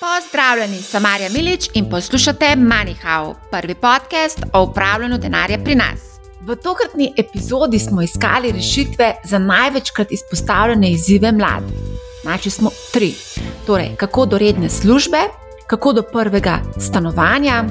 Pozdravljeni, sem Marja Milič in poslušate MoneyHow, prvi podcast o upravljanju denarja pri nas. V tokratni epizodi smo iskali rešitve za največkrat izpostavljene izzive mladih. Našli smo tri: torej, kako do redne službe, kako do prvega stanovanja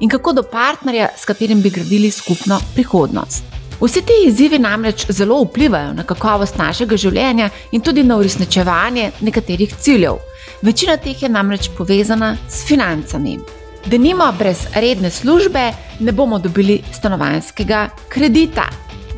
in kako do partnerja, s katerim bi gradili skupno prihodnost. Vsi ti izzivi namreč zelo vplivajo na kakovost našega življenja in tudi na uresničevanje nekaterih ciljev. Večina teh je namreč povezana s financami. Da nima brez redne službe, ne bomo dobili stanovanjskega kredita.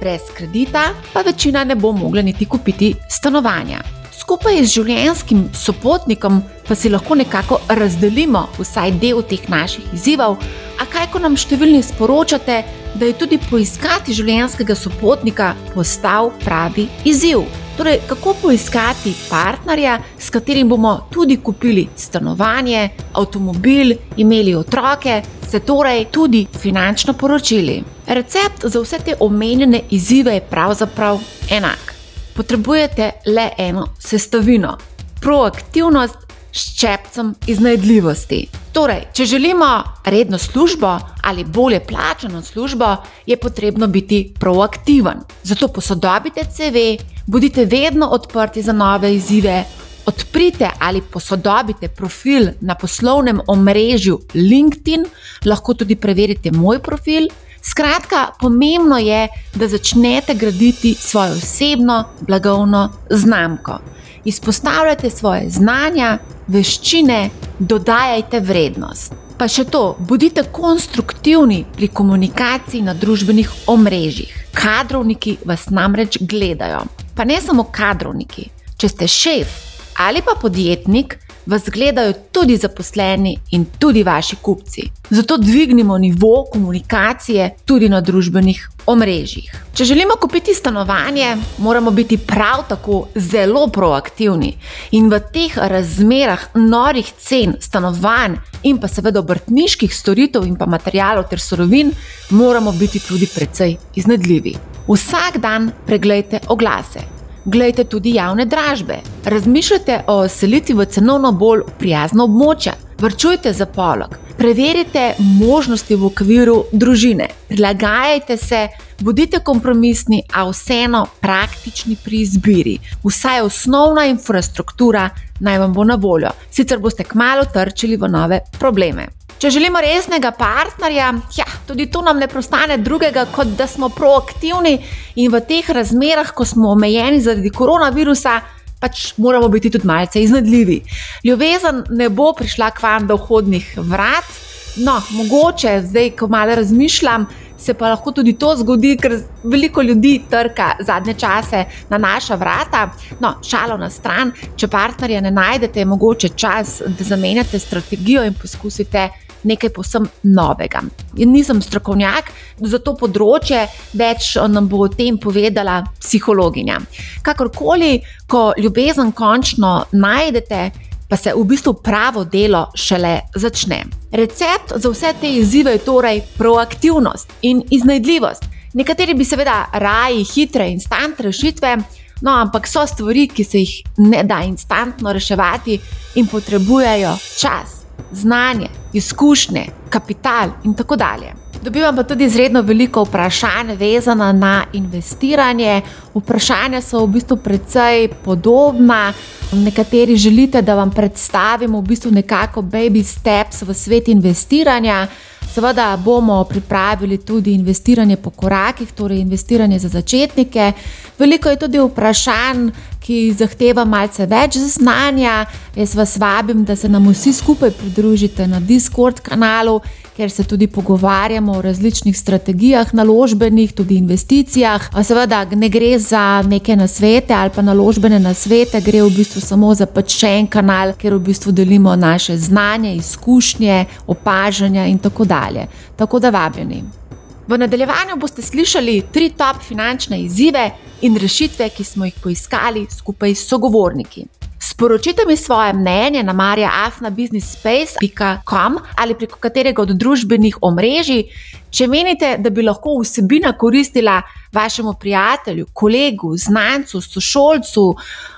Brez kredita pa večina ne bo mogla niti kupiti stanovanja. Skupaj z življenjskim sopotnikom pa si lahko nekako razdelimo vsaj del teh naših izzivov, a kaj, ko nam številni sporočate, da je tudi poiskati življenjskega sopotnika postal pravi izziv. Torej, kako poiskati partnerja, s katerim bomo tudi kupili stanovanje, avtomobil, imeli otroke, se torej tudi finančno poročili. Recept za vse te omenjene izzive je pravzaprav enak. Potrebujete le eno sestavino: proaktivnost s čepcem iznajdljivosti. Torej, če želimo redno službo ali bolje plačano službo, je potrebno biti proaktiven. Zato posodobite CV, bodite vedno odprti za nove izzive. Odprite ali posodobite profil na poslovnem omrežju LinkedIn, lahko tudi preverite moj profil. Skratka, pomembno je, da začnete graditi svojo osebno blagovno znamko. Izpostavljajte svoje znanja, veščine, dodajajte vrednost. Pa še to, bodite konstruktivni pri komunikaciji na družbenih omrežjih. Kadrovniki vas namreč gledajo. Pa ne samo kadrovniki. Če ste šef ali pa podjetnik, vas gledajo tudi zaposleni in tudi vaši kupci. Zato dvignimo nivo komunikacije tudi na družbenih omrežjih. Če želimo kupiti stanovanje, moramo biti prav tako zelo proaktivni in v teh razmerah norih cen stanovanj in pa seveda obrtniških storitev in pa materijalov ter surovin, moramo biti tudi precej iznedljivi. Vsak dan pregledajte oglase. Glejte tudi javne dražbe. Razmišljate o selitvi v cenovno bolj prijazno območje. Vrčujte za polog. Preverite možnosti v okviru družine. Prilagajajte se, bodite kompromisni, a vseeno praktični pri izbiri. Vsaj osnovna infrastruktura naj vam bo na voljo, sicer boste kmalo trčili v nove probleme. Če želimo resnega partnerja, ja, tudi tu nam ne prostane drugega, kot da smo proaktivni in v teh razmerah, ko smo omejeni zaradi koronavirusa, pač moramo biti tudi malce iznadljivi. Ljubezen ne bo prišla k vam do vhodnih vrat, no, mogoče zdaj, ko malo razmišljam. Se pa lahko tudi to zgodi, ker veliko ljudi trka zadnje čase na naša vrata. No, šalo na stran, če partnerja ne najdete, je mogoče čas, da zamenjate strategijo in poskusite nekaj posebno novega. In nisem strokovnjak za to področje, več nam bo o tem povedala psihologinja. Kakorkoli, ko ljubezen končno najdete, pa se v bistvu pravo delo šele začne. Recept za vse te izzive je torej proaktivnost in iznajdljivost. Nekateri bi seveda raje hitre in instantne rešitve. No, ampak so stvari, ki se jih ne da instantno reševati in potrebujejo čas znanje, izkušnje, kapital in tako dalje. Dobivam pa tudi izredno veliko vprašanj, vezana na investiranje. Vprašanja so v bistvu precej podobna. Nekateri želite, da vam predstavimo v bistvu nekako baby steps v svet investiranja. Seveda bomo pripravili tudi investiranje po korakih, torej investiranje za začetnike. Veliko je tudi vprašanj, ki zahteva malce več znanja. Jaz vas vabim, da se nam vsi skupaj pridružite na Discord kanalu, kjer se tudi pogovarjamo o različnih strategijah, naložbenih, tudi investicijah. Seveda ne gre za neke nasvete ali pa naložbene nasvete, gre v bistvu samo za pač še en kanal, kjer v bistvu delimo naše znanje, izkušnje, opažanja in tako dalje. Tako da vabljeni. V nadaljevanju boste slišali tri top finančne izzive in rešitve, ki smo jih poiskali skupaj s sogovorniki. Sporočite mi svoje mnenje na marjaafnabusinessspace.com ali preko katerega od družbenih omrežij, če menite, da bi lahko vsebina koristila vašemu prijatelju, kolegu, znancu, sošolcu,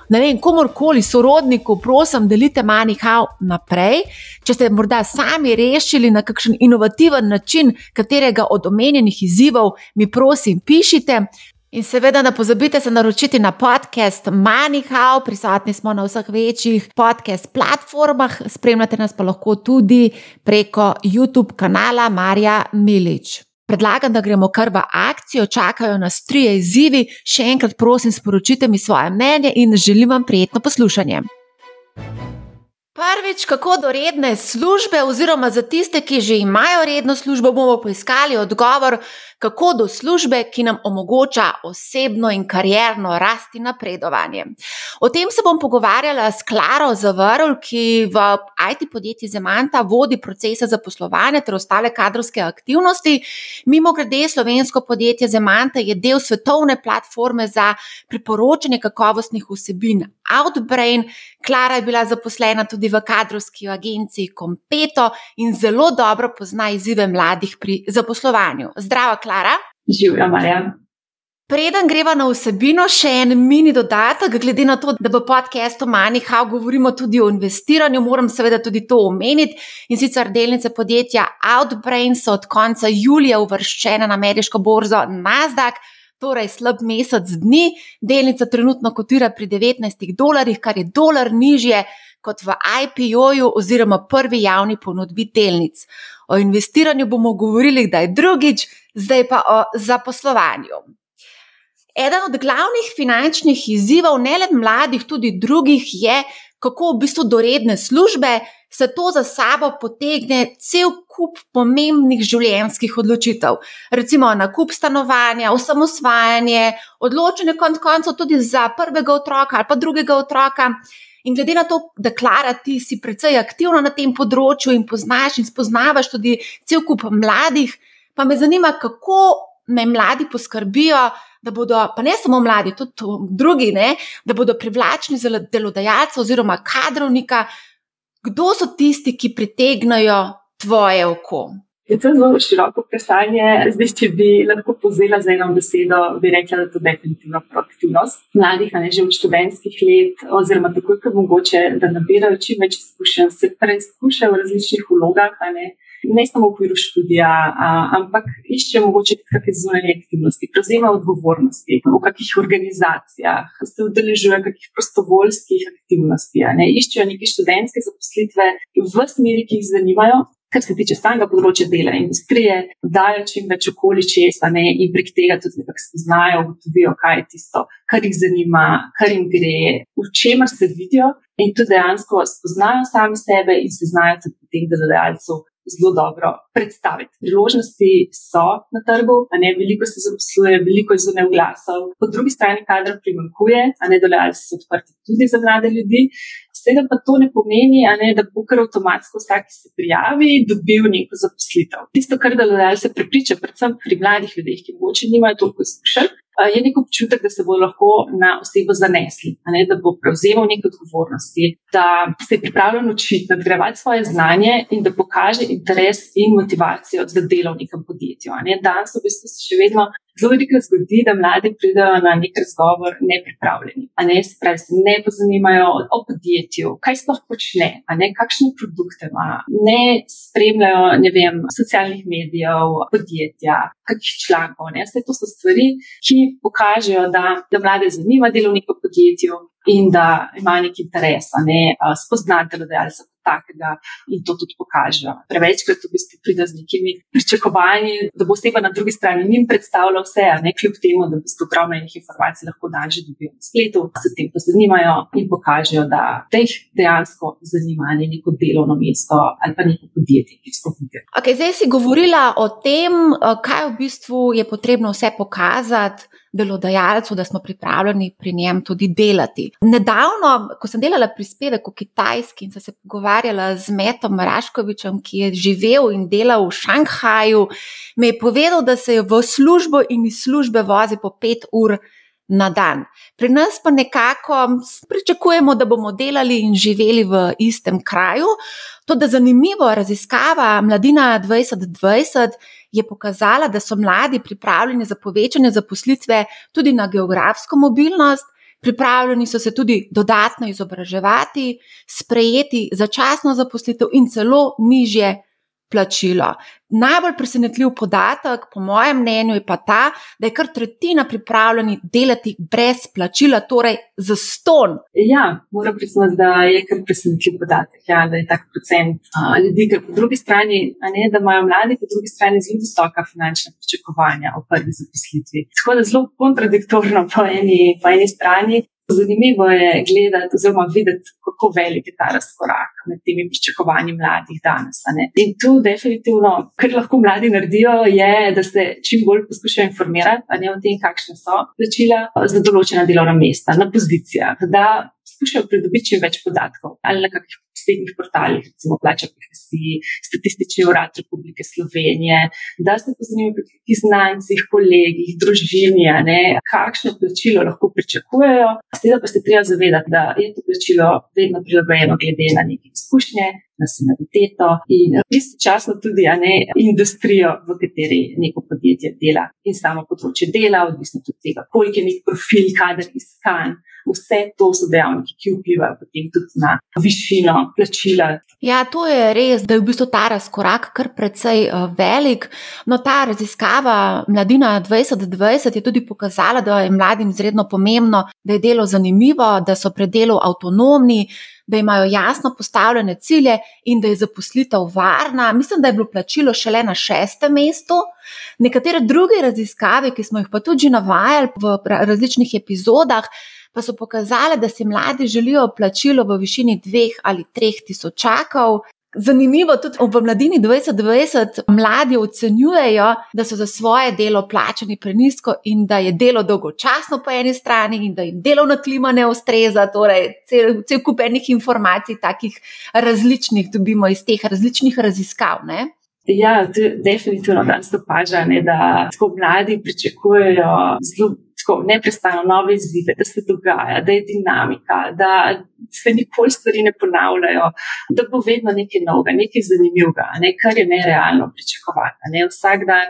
ne vem, komorkoli, sorodniku, prosim, delite manjkav naprej. Če ste morda sami rešili na kakšen inovativen način katerega od omenjenih izzivov, mi prosim, pišite. In seveda, ne pozabite se naročiti na podcast Manihau, prisotni smo na vseh večjih podcast platformah, spremljate nas pa lahko tudi preko YouTube kanala Marja Milič. Predlagam, da gremo kar v akcijo, čakajo nas tri izzivi. Še enkrat prosim, sporočite mi svoje mnenje in želim vam prijetno poslušanje. Prvič, kako do redne službe, oziroma za tiste, ki že imajo redno službo, bomo poiskali odgovor, kako do službe, ki nam omogoča osebno in karjerno rast in napredovanje. O tem se bom pogovarjala s Klaro Zavrl, ki v IT podjetju Zemanta vodi procese zaposlovanja ter ostale kadrovske aktivnosti. Mimo grede, slovensko podjetje Zemanta je del svetovne platforme za priporočanje kakovostnih vsebin Outbrain. Klara je bila zaposlena tudi v kadrovski agenciji Competo in zelo dobro pozna izzive mladih pri zaposlovanju. Zdravo, Klara. Živijo, Marja. Preden greva na vsebino, še en mini dodatek, glede na to, da v podkastu Maniha govorimo tudi o investiranju, moram seveda tudi to omeniti. In sicer delnice podjetja Outbrain so od konca julija uvrščene na ameriško borzo Nasdaq torej slab mesec dni, delnica trenutno kotira pri 19 dolarjih, kar je dolar nižje kot v IPO-ju oziroma prvi javni ponudbi delnic. O investiranju bomo govorili kdaj drugič, zdaj pa o zaposlovanju. Eden od glavnih finančnih izzivov, ne le mladih, tudi drugih, je, kako v bistvu do redne službe se to za sabo potegne cel kup pomembnih življenjskih odločitev. Recimo nakup stanovanja, osamosvajanje, odločanje konc koncev tudi za prvega otroka ali pa drugega otroka. In glede na to, da Klara, ti si precej aktivna na tem področju in poznaš in spoznavaš tudi cel kup mladih, pa me zanima, kako naj mladi poskrbijo, da bodo, pa ne samo mladi, tudi drugi, ne, da bodo privlačni za delodajalca oziroma kadrovnika. Kdo so tisti, ki pritegnajo tvoje oko? Je to zelo široko vprašanje. Zdaj, če bi lahko povzela z eno besedo, bi rekla, da je to definitivno proaktivnost mladih, a ne že od študentskih let, oziroma tako, kot mogoče, da nabirajo čim več izkušenj, se preizkušajo v različnih vlogah, ne samo v okviru študija, a, ampak iščejo mogoče kakšne zunanje aktivnosti, prevzemajo odgovornosti v kakšnih organizacijah, se udeležujejo kakšnih prostovoljskih aktivnosti, ne, iščejo neke študentske zaposlitve v smeri, ki jih zanimajo. Kar se tiče samega področja dela in industrije, dajo čim več okoli česa ne, in prek tega tudi nekako spoznajo, ugotovijo, kaj je tisto, kar jih zanima, kar jim gre, v čemer se vidijo in tudi dejansko spoznajo sami sebe in se znajo tudi potem delodajalcu zelo dobro predstaviti. Priložnosti so na trgu, a ne veliko se zaposluje, veliko je zunaj glasov, po drugi strani kadra primankuje, a ne dodajalci so odprti tudi za mlade ljudi. Seveda pa to ne pomeni, ne, da bo kar avtomatsko vsak, ki se prijavi, dobil neko zaposlitev. Tisto, kar delodajalce prepriča, predvsem pri mladih ljudeh, ki morda nimajo toliko izkušenj, je nek občutek, da se bo lahko na osebo zanesli, ne, da bo prevzemal neke odgovornosti, da se je pripravljen učiti, nadgravati svoje znanje in da pokaže interes in motivacijo za delo v nekem podjetju. Ne. Danes v bistvu še vedno zelo veliko zgodi, da mladi pridejo na nek razgovor nepripravljeni. Ne, se pravi, se ne pozanimajo o podjetju, kaj sploh počne, ne, kakšne produkte ima, ne spremljajo ne vem, socialnih medijev, podjetja, kakšnih člankov. Ne. Vse to so stvari, ki pokažejo, da, da mlade zanima delo v nekem podjetju in da ima nek interes, ne spoznati delodajalca takega in to tudi pokažejo. Prevečkrat v bistvu pride z nekimi pričakovanji, da bo oseba na drugi strani njim predstavila vse, ne kljub temu, da bi prav nekaj informacij lahko dan že dobil na spletu, se tem pa zanimajo in pokažejo, da jih dejansko zanima ne neko delovno mesto ali pa neko podjetje, ki so videli. Okay, zdaj si govorila o tem, kaj v bistvu je potrebno vse pokazati delodajalcu, da smo pripravljeni pri njem tudi delati. Nedavno, ko sem delala prispevek o Kitajski in sem se pogovarjala z Metom Raškovičem, ki je živel in delal v Šanghaju, mi je povedal, da se je v službo in iz službe vozi po pet ur na dan. Pri nas pa nekako pričakujemo, da bomo delali in živeli v istem kraju. To, da zanimivo raziskava Mladina 2020 je pokazala, da so mladi pripravljeni za povečanje zaposlitve tudi na geografsko mobilnost. Pripravljeni so se tudi dodatno izobraževati, sprejeti začasno zaposlitev in celo nižje plačilo. Najbolj presenetljiv podatek, po mojem mnenju, je pa ta, da je kar tretjina pripravljeni delati brez plačila, torej za ston. Ja, moram priznati, da je kar presenetljiv podatek, ja, da je tak procent a, ljudi, ker po drugi strani, ne, da imajo mladi, po drugi strani zelo visoka finančna pričakovanja o prvi zaposlitvi. Tako da zelo kontradiktorno po eni, po eni strani. Zanimivo je gledati, oziroma videti, kako velik je ta razkorak med temi pričakovanji mladih danes. In tu, definitivno, kar lahko mladi naredijo, je, da se čim bolj poskušajo informirati ne, o tem, kakšne so plačila za določena delovna mesta na pozicijah, da poskušajo pridobiti čim več podatkov ali na kakšnih spletnih portalih, recimo plača profesiji, statistični urad Republike Slovenije, da se pozanimajo pri znancih, kolegih, družini, ne, kakšno plačilo lahko pričakujejo. Seveda pa se treba zavedati, da je to plačilo vedno prilagojeno glede na neke izkušnje. Nacionaliteto in istočasno tudi ne, industrijo, v kateri neko podjetje dela, in samo področje dela, odvisno od tega, koliko je nek profil, kader iskan, Vse to so dejavniki, ki vplivajo potem tudi na višino plačila. Ja, to je res, da je v bistvu ta razkorak kar precej uh, velik. No, ta raziskava Mladina 2020 je tudi pokazala, da je mladim izredno pomembno, da je delo zanimivo, da so pri delu avtonomni. Da imajo jasno postavljene cilje in da je zaposlitev varna. Mislim, da je bilo plačilo šele na šestem mestu. Nekatere druge raziskave, ki smo jih pa tudi navajali v različnih epizodah, pa so pokazale, da si mladi želijo plačilo v višini dveh ali treh tisočakov. Zanimivo tudi v mladini 2020 mladi ocenjujejo, da so za svoje delo plačani prenisko in da je delo dolgočasno po eni strani in da jim delovna klima ne ustreza. Torej, cel, cel kup enih informacij, takih različnih, dobimo iz teh različnih raziskav. Ne? Ja, to je definitivno danes opaža, da tako mladi pričakujejo zelo tako neprestano nove izzive, da se dogaja, da je dinamika, da se nikoli stvari ne ponavljajo, da bo vedno nekaj novega, nekaj zanimivega, ne, kar je nerealno pričakovati. Ne. Vsak dan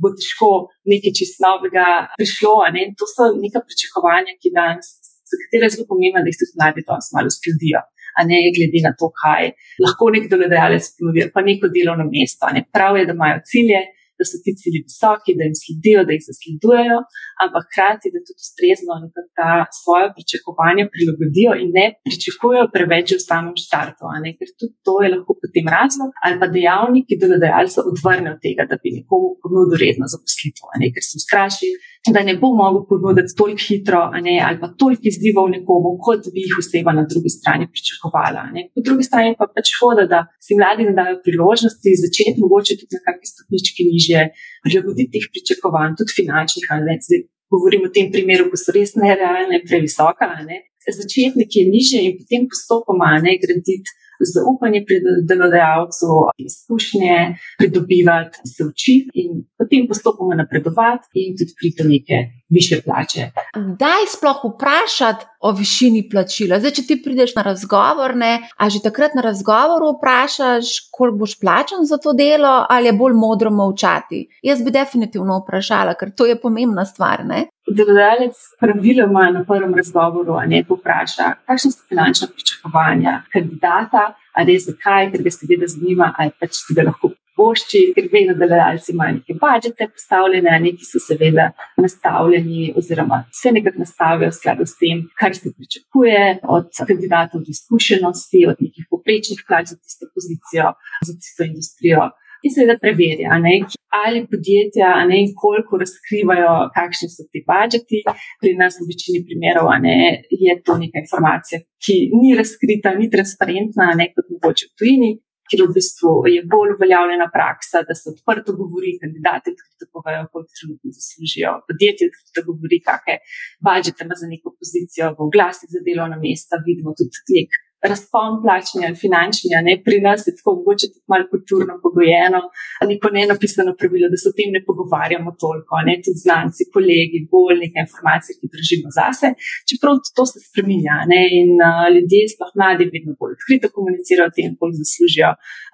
bo težko nekaj čist novega prišlo. Ne. To so neka pričakovanja, ki danes, za katere je zelo pomembno, da jih tudi mladi danes malo skladijo. A ne glede na to, kaj lahko nek delodajalec ponudi, pa neko delovno mesto. Ne. Prav je, da imajo cilje, da so ti cilji visoki, da jim sledijo, da jih zasledujejo, ampak hkrati, da tudi ustrezno ta svoje pričakovanja prilagodijo in ne pričakujejo preveč v samem štartu. Ker tudi to je lahko potem razlog ali pa dejavnik, ki delodajalca odvrne od tega, da bi nekomu ponudil redno zaposlitev, ker so strašili da ne bo mogel ponuditi toliko hitro, ne, ali pa toliko izzivov nekomu, kot bi jih oseba na drugi strani pričakovala. Ne. Po drugi strani pa pač hoda, da si mladi ne dajo priložnosti začeti mogoče tudi na kakšni stopnički niže, prilagoditi teh pričakovanj, tudi finančnih. Zdaj govorim o tem primeru, ko so res nerealne previsoka. Ne. Začeti nekje niže in potem postopoma ne graditi zaupanje pri delodajalcu, izkušnje pridobivati, se učiti in potem postopoma napredovati in tudi priti do neke više plače. Daj sploh vprašati o višini plačila. Zdaj, če ti prideš na razgovor, ne, a že takrat na razgovoru vprašaš, koliko boš plačan za to delo, ali je bolj modro molčati. Jaz bi definitivno vprašala, ker to je pomembna stvar. Ne? Delodajalec praviloma na prvem razgovoru ne popraša, kakšne so finančne pričakovanja kandidata, ali res zakaj, ker ga seveda zanima, ali pač si ga lahko pošči, ker vedno delodajalci imajo neke budžete postavljene, neki so seveda nastavljeni oziroma se nekako nastavijo v skladu s tem, kar se pričakuje od kandidatov, od izkušenosti, od nekih poprečnih plač za tisto pozicijo, za tisto industrijo in seveda preverja, ne, ali podjetja, ne, koliko razkrivajo, kakšni so ti budžeti. Pri nas v večini primerov ne, je to neka informacija, ki ni razkrita, ni transparentna, ne kot mogoče v tujini. Ker v bistvu je bolj uveljavljena praksa, da se odprto govori, kandidati odkrito povejo, koliko trenutno zaslužijo, podjetje odkrito govori, kakšne budžete ima za neko pozicijo, v glasih za delovna mesta, vidimo tudi nek razpon plačni ali finančni, ne pri nas je tako mogoče tudi malo kulturno pogojeno, neko nenapisano pravilo, da se o tem ne pogovarjamo toliko, ne tudi znanci, kolegi, bolj nekaj informacij, ki držimo zase. Čeprav to se spreminja ne? in uh, ljudje, sploh mladi, vedno bolj odkrito komunicirajo o tem, koliko zaslužijo,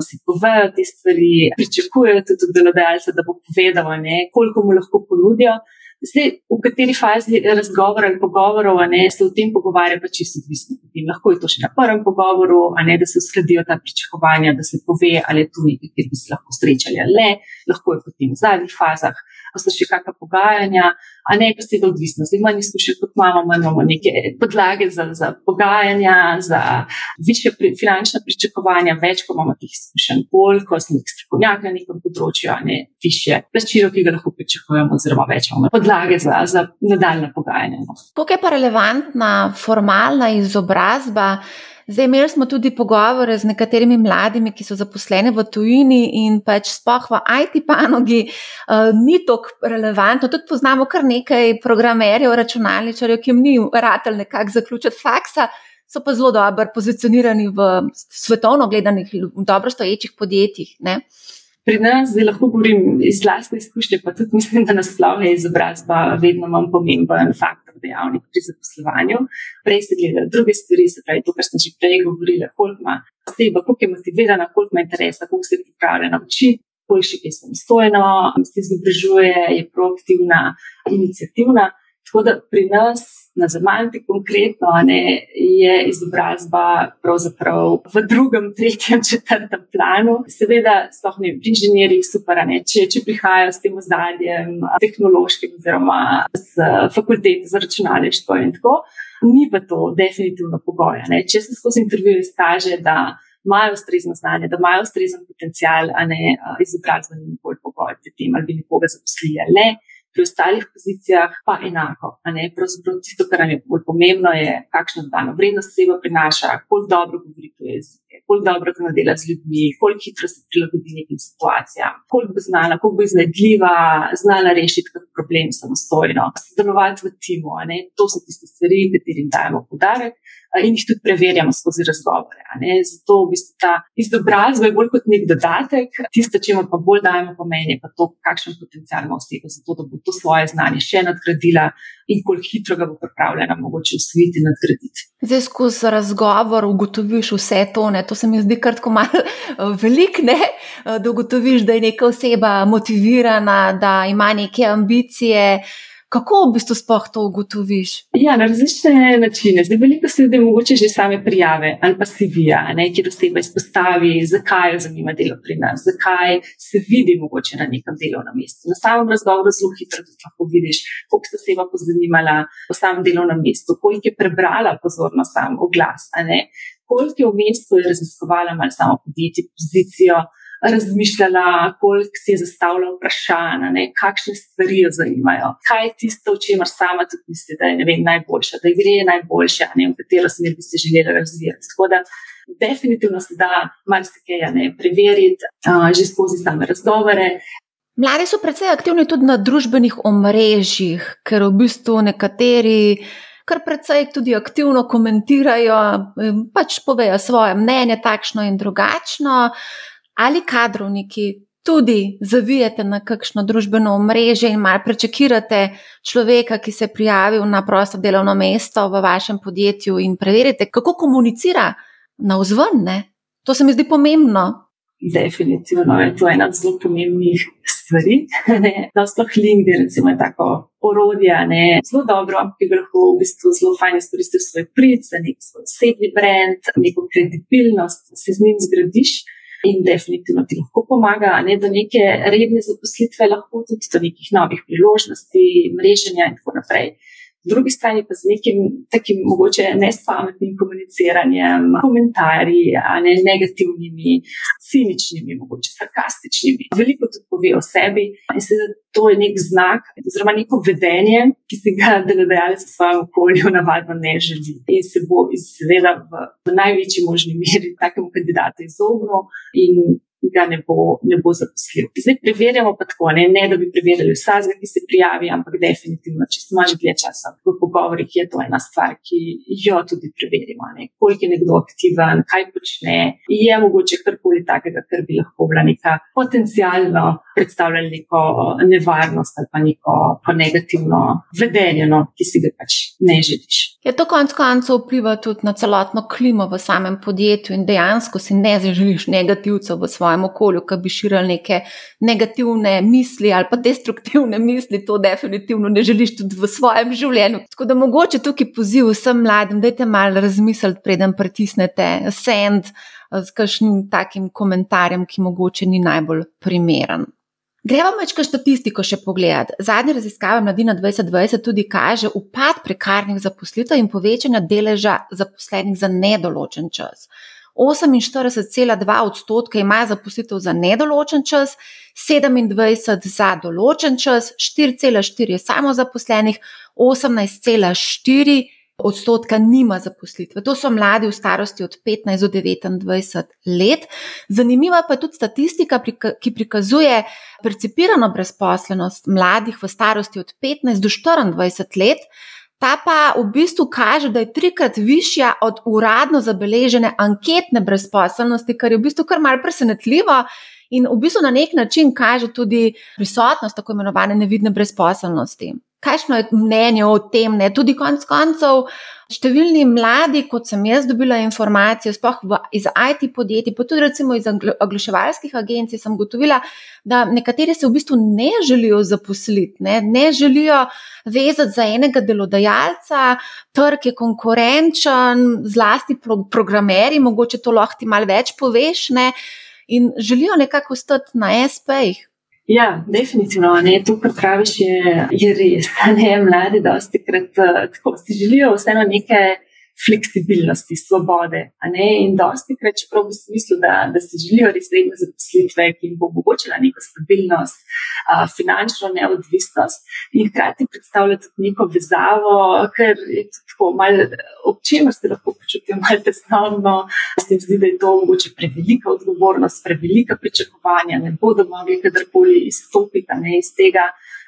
si povejo te stvari, pričakujejo tudi od delodajalca, da bo povedal, ne? koliko mu lahko ponudijo. Zdaj, v kateri fazi razgovora ali pogovorov ne, se o tem pogovarja, pa čisto odvisno. Lahko je to še na prvem pogovoru, a ne da se uskladijo ta pričakovanja, da se pove, ali je tu nekaj, kjer bi se lahko srečali ali ne, lahko je potem v zadnjih fazah, pa so še kakšna pogajanja, a ne pa seveda odvisno. Zdaj, manj izkušen kot imamo, imamo neke podlage za, za pogajanja, za više pri, finančna pričakovanja, več, ko imamo teh izkušenj, bolj, ko smo nek strokovnjak na nekem področju, a ne više plačilo, ki ga lahko pričakujemo, oziroma več imamo podlage za, za nadaljne pogajanja. No. Kako je pa relevantna formalna izobrazba? Zdaj, imeli smo tudi pogovore z nekaterimi mladimi, ki so zaposleni v tujini in pač spoh v IT panogi uh, ni tako relevantno. Tudi poznamo kar nekaj programerjev, računalničarjev, ki jim ni ratelj nekako zaključiti faksa, so pa zelo dobro pozicionirani v svetovno gledanih, dobro stoječih podjetjih. Ne? Pri nas, zdaj lahko govorim iz vlastne izkušnje, pa tudi mislim, da nasplošno je izobrazba vedno manj pomemben faktor dejavnik pri zaposlovanju. Prej ste gledali druge stvari, se pravi to, kar sem že prej govorila, koliko ima oseba, koliko je motivirana, koliko ima interesa, koliko se je pripravljena učiti, koliko je samostojno, se izobražuje, je proaktivna, inicijativna. Tako da pri nas na Zamalti konkretno ne, je izobrazba pravzaprav v drugem, tretjem, četrtem planu. Seveda, sploh ne pri inženirjih super, ne, če, če prihajajo s tem ozadjem tehnološkim oziroma z fakultete za računalništvo in tako, ni pa to definitivno pogoj. Če se skozi intervjuje izkaže, da imajo ustrezno znanje, da imajo ustrezen potencial, a ne izobrazba ni nikoli pogoj, da tem ali bi nekoga zaposlili ali ne pri ostalih pozicijah pa enako. Pravzaprav tisto, kar nam je bolj pomembno, je, kakšno dodano vrednost oseba prinaša, koliko dobro govori to jezik, koliko dobro zna delati z ljudmi, koliko hitro se prilagodi nekim situacijam, koliko bo znala, koliko bo iznajdljiva, znala rešiti kot problem samostojno, sodelovati v timu. To so tiste stvari, katerim dajemo podarek in jih tudi preverjamo skozi razgovore. Zato v bistvu ta izobrazba je bolj kot nek dodatek, tisto, čemu pa bolj dajemo pomen, je pa to, kakšen potencial ima oseba za to, da bo to svoje znanje še nadgradila in koliko hitro ga bo pripravljena mogoče usvojiti in nadgraditi. Zdaj, skozi razgovor ugotoviš vse to, ne? to se mi zdi kar tako malo velik, ne? da ugotoviš, da je neka oseba motivirana, da ima neke ambicije. Kako v bistvu sploh to ugotoviš? Ja, na različne načine. Zdaj, veliko se ljudi mogoče že same prijave ali pa si vija, kjer oseba izpostavi, zakaj jo zanima delo pri nas, zakaj se vidi mogoče na nekem delovnem mestu. Na samem razgovoru zelo hitro lahko vidiš, koliko se oseba pozanimala o samem delovnem mestu, koliko je prebrala pozorno sam oglas, koliko je v mestu raziskovala malo samo podjetje, pozicijo razmišljala, koliko si je zastavljala vprašanja, kakšne stvari jo zanimajo, kaj je tisto, o čemer sama tudi misli, da je vem, najboljša, da gre najboljša, ne, v katero smer bi se želela razvijati. Tako da definitivno se da marsikaj preveriti uh, že skozi same razgovore. Mladi so precej aktivni tudi na družbenih omrežjih, ker v bistvu nekateri kar precej tudi aktivno komentirajo, pač povejo svoje mnenje, takšno in drugačno ali kadrovniki tudi zavijete na kakšno družbeno omrežje in malo prečakirate človeka, ki se je prijavil na prosto delovno mesto v vašem podjetju in preverite, kako komunicira na vzven. Ne? To se mi zdi pomembno. Definitivno je to ena od zelo pomembnih stvari. Da, sploh LinkedIn, recimo, je tako orodje, ne, zelo dobro, ki ga lahko v bistvu zelo fajn izkoristiš svoj prid, za nek svoj osebni brand, neko kredibilnost, se z njim zgradiš. In definitivno ti lahko pomaga, ne do neke redne zaposlitve, lahko tudi do nekih novih priložnosti, mreženja in tako naprej drugi strani pa z nekim takim mogoče nespametnim komuniciranjem, komentarji, ne negativnimi, ciničnimi, mogoče sarkastičnimi. Veliko tudi pove o sebi in se to je nek znak, oziroma neko vedenje, ki si ga delodajalec v svojem okolju navadno ne želi in se bo izveda v, v največji možni meri takemu kandidatu izognil in ga ne bo, ne bo zaposlil. Zdaj preverjamo pa tako, ne, ne da bi preverjali vsakega, ki se prijavi, ampak definitivno, če smo že dlje časa v pogovorih, je to ena stvar, ki jo tudi preverimo. Ne. Koliko je nekdo aktiven, kaj počne, je mogoče karkoli takega, kar bi lahko bila neka potencijalno predstavljala neko nevarnost ali pa neko pa negativno vedenje, no, ki si ga pač ne želiš. Je to konec koncev vpliva tudi na celotno klimo v samem podjetju in dejansko si ne zaželiš negativcev v svojem okolju, ki bi širili neke negativne misli ali pa destruktivne misli, to definitivno ne želiš tudi v svojem življenju. Tako da mogoče tukaj poziv vsem mladim, da je malo razmisliti, preden pritisnete send z kakšnim takim komentarjem, ki mogoče ni najbolj primeren. Gremo večkrat statistiko še pogledati. Zadnja raziskava Mladina 2020 tudi kaže upad prekarnih zaposlitev in povečanja deleža zaposlenih za nedoločen čas. 48,2 odstotka imajo zaposlitev za nedoločen čas, 27 za določen čas, 4,4 je samozaposlenih, 18,4 odstotka nima zaposlitve. To so mladi v starosti od 15 do 29 let. Zanimiva pa je tudi statistika, ki prikazuje percipirano brezposlenost mladih v starosti od 15 do 24 let. Ta pa v bistvu kaže, da je trikrat višja od uradno zabeležene anketne brezposelnosti, kar je v bistvu kar malce presenetljivo in v bistvu na nek način kaže tudi prisotnost tako imenovane nevidne brezposelnosti. Kakšno je mnenje o tem, ne? tudi konec koncev, številni mladi, kot sem jaz dobila informacije, sploh iz IT podjetij, pa tudi recimo iz oglaševalskih agencij, sem gotovila, da nekateri se v bistvu ne želijo zaposliti, ne, ne želijo vezati za enega delodajalca, trg je konkurenčen, zlasti pro, programeri, mogoče to lahko ti malo več poveš, ne, in želijo nekako ostati na SP-jih. Ja, definitivno. Ne, to, kar praviš, je, je res. Ne, mladi, dosti krat eh, tako si želijo vseeno neke fleksibilnosti, svobode. In dosti krat, čeprav v smislu, da, da si želijo res redne zaposlitve, ki jim bo omogočila neko stabilnost, a, finančno neodvisnost in hkrati predstavlja tudi neko vezavo, ker je tako malo, ob čemer se lahko počutijo malo tesnovno, se jim zdi, da je to mogoče prevelika odgovornost, prevelika pričakovanja, ne bodo mogli kadarkoli izstopiti ne, iz tega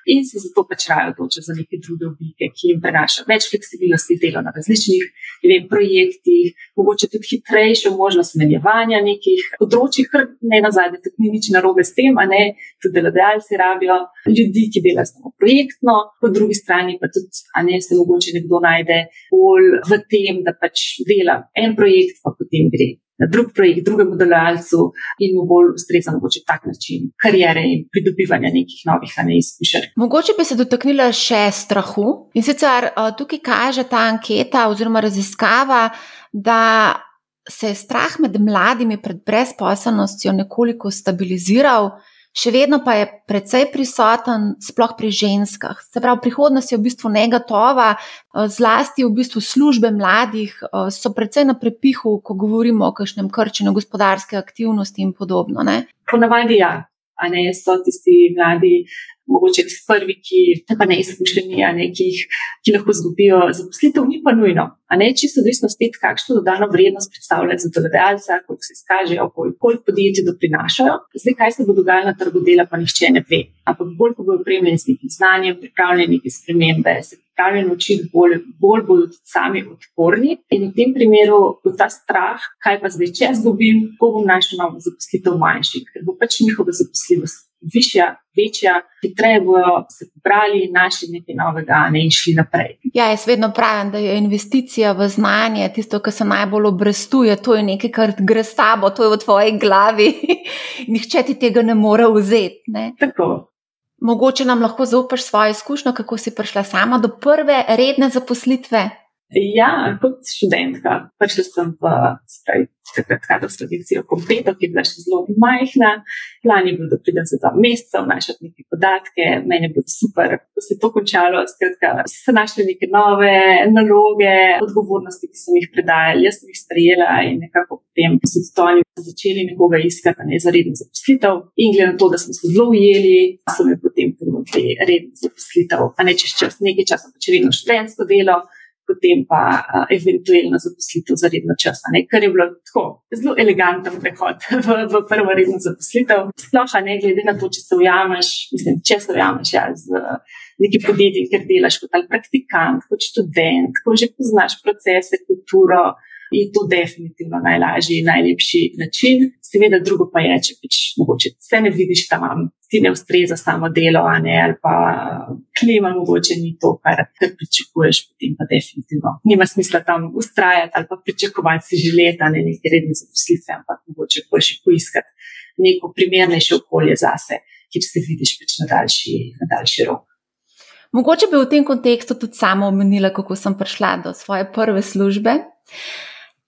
in se zato pač raje odločijo za neke druge oblike, ki jim prinašajo več fleksibilnosti dela na različnih vem, projektih, mogoče tudi hitrejšo možnost menjevanja nekih področji, kar ne na zadnje, tudi ni nič narobe s tem, a ne tudi delodajalci rabijo ljudi, ki delajo samo projektno, po drugi strani pa tudi, a ne se mogoče nekdo najde bolj v tem, da pač dela en projekt, pa potem gre drug projekt, drugemu delovalcu in mu bolj ustreza mogoče tak način karijere in pridobivanja nekih novih ne, izkušenj. Mogoče bi se dotaknila še strahu in sicer uh, tukaj kaže ta anketa oziroma raziskava, da se je strah med mladimi pred brezposobnostjo nekoliko stabiliziral še vedno pa je precej prisoten, sploh pri ženskah. Se pravi, prihodnost je v bistvu negatova, eh, zlasti v bistvu službe mladih eh, so precej na prepihu, ko govorimo o kakšnem krčenju gospodarske aktivnosti in podobno. Ne? Ponavadi ja, a ne so tisti mladi mogoče prvi, ki pa ne izkušeni, ki, ki lahko zgubijo zaposlitev, ni pa nujno. A ne čisto odvisno spet, kakšno dodano vrednost predstavljajo za delodajalca, koliko se izkažejo, koliko podjetij doprinašajo. Zdaj, kaj se bo dogajalo na trgu dela, pa nihče ne ve. Ampak bolj, ko bodo opremljeni s nekim znanjem, pripravljeni neke spremembe, se pripravljeni učiti, bolj, bolj bodo tudi sami odporni. In v tem primeru bo ta strah, kaj pa zdaj, če zgubim, ko bom našel novo zaposlitev manjši, ker bo pač njihova zaposljivost višja, večja, hitreje bodo se pobrali, našli nekaj novega ne, in šli naprej. Ja, jaz vedno pravim, da je investicija v znanje tisto, kar se najbolj obrestuje, to je nekaj, kar gre s tabo, to je v tvoji glavi. Nihče ti tega ne more vzeti. Ne. Tako. Mogoče nam lahko zaupaš svojo izkušnjo, kako si prišla sama do prve redne zaposlitve. Ja, kot študentka, prišla sem v takrat kadrovsko agencijo Kompleto, ki je bila še zelo majhna. Plan je bil, da pridem za dva meseca, vnašati neke podatke, meni je bilo super, ko se je to končalo. Skratka, so našli neke nove naloge, odgovornosti, ki sem jih predajala, jaz sem jih sprejela in nekako potem so tudi oni začeli nekoga iskati ne, za redno zaposlitev. In glede na to, da smo se zelo ujeli, so mi potem ponudili redno zaposlitev, a ne čez čas, nekaj časa, pa če vedno študentsko delo potem pa uh, eventualno zaposlitev za redno čas, kar je bilo tako zelo eleganten prehod v, v prvo redno zaposlitev. Sploh ne glede na to, če se ujameš, mislim, če se ujameš ja, z neki podjetji, ker delaš kot praktikant, kot študent, ko že poznaš procese, kulturo je to definitivno najlažji in najlepši način. Seveda, drugo pa je, če pač mogoče se ne vidiš tam, ti ne ustreza samo delo, ne, ali pa klima mogoče ni to, kar, kar pričakuješ, potem pa definitivno nima smisla tam ustrajati ali pa pričakovati si že leta ne neke redne zaposlitve, ampak mogoče boš poiskati neko primernejše okolje zase, kjer se vidiš pač na daljši, na daljši rok. Mogoče bi v tem kontekstu tudi sama omenila, kako sem prišla do svoje prve službe.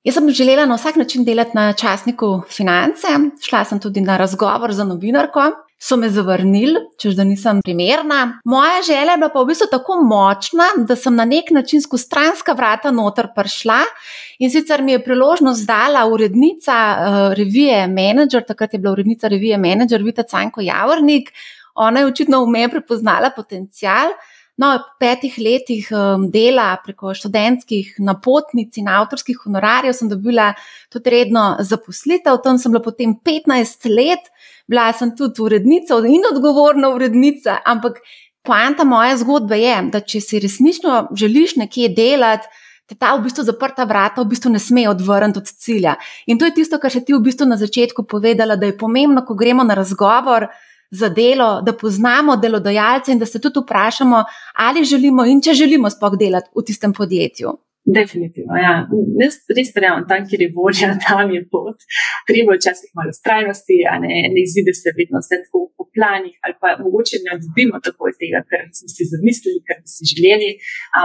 Jaz sem želela na vsak način delati na časniku finance, šla sem tudi na razgovor za novinarko, so me zavrnili, čež da nisem primerna. Moja želja je bila pa v bistvu tako močna, da sem na nek način skozi stranska vrata noter prišla in sicer mi je priložnost dala urednica uh, revije Manager, takrat je bila urednica revije Manager Vita Canko Javornik. Ona je očitno v meni prepoznala potencial. No, v petih letih um, dela preko študentskih napotnic in avtorskih honorarjev sem dobila tudi redno zaposlitev, tam sem bila potem 15 let, bila sem tudi urednica in odgovorna urednica. Ampak poanta moje zgodbe je, da če si resnično želiš nekje delati, te ta v bistvu zaprta vrata v bistvu ne sme odvrniti od cilja. In to je tisto, kar si ti v bistvu na začetku povedala, da je pomembno, ko gremo na razgovor za delo, da poznamo delodajalce in da se tudi vprašamo, ali želimo in če želimo sploh delati v tistem podjetju. Definitivno, ja. Jaz res verjamem, tam, kjer je volja, tam je pot. Treba včasih malo strajnosti, a ne, ne izide se vedno vse tako po planih, ali pa mogoče ne odbimo tako od tega, kar smo si zamislili, kar bi si želeli,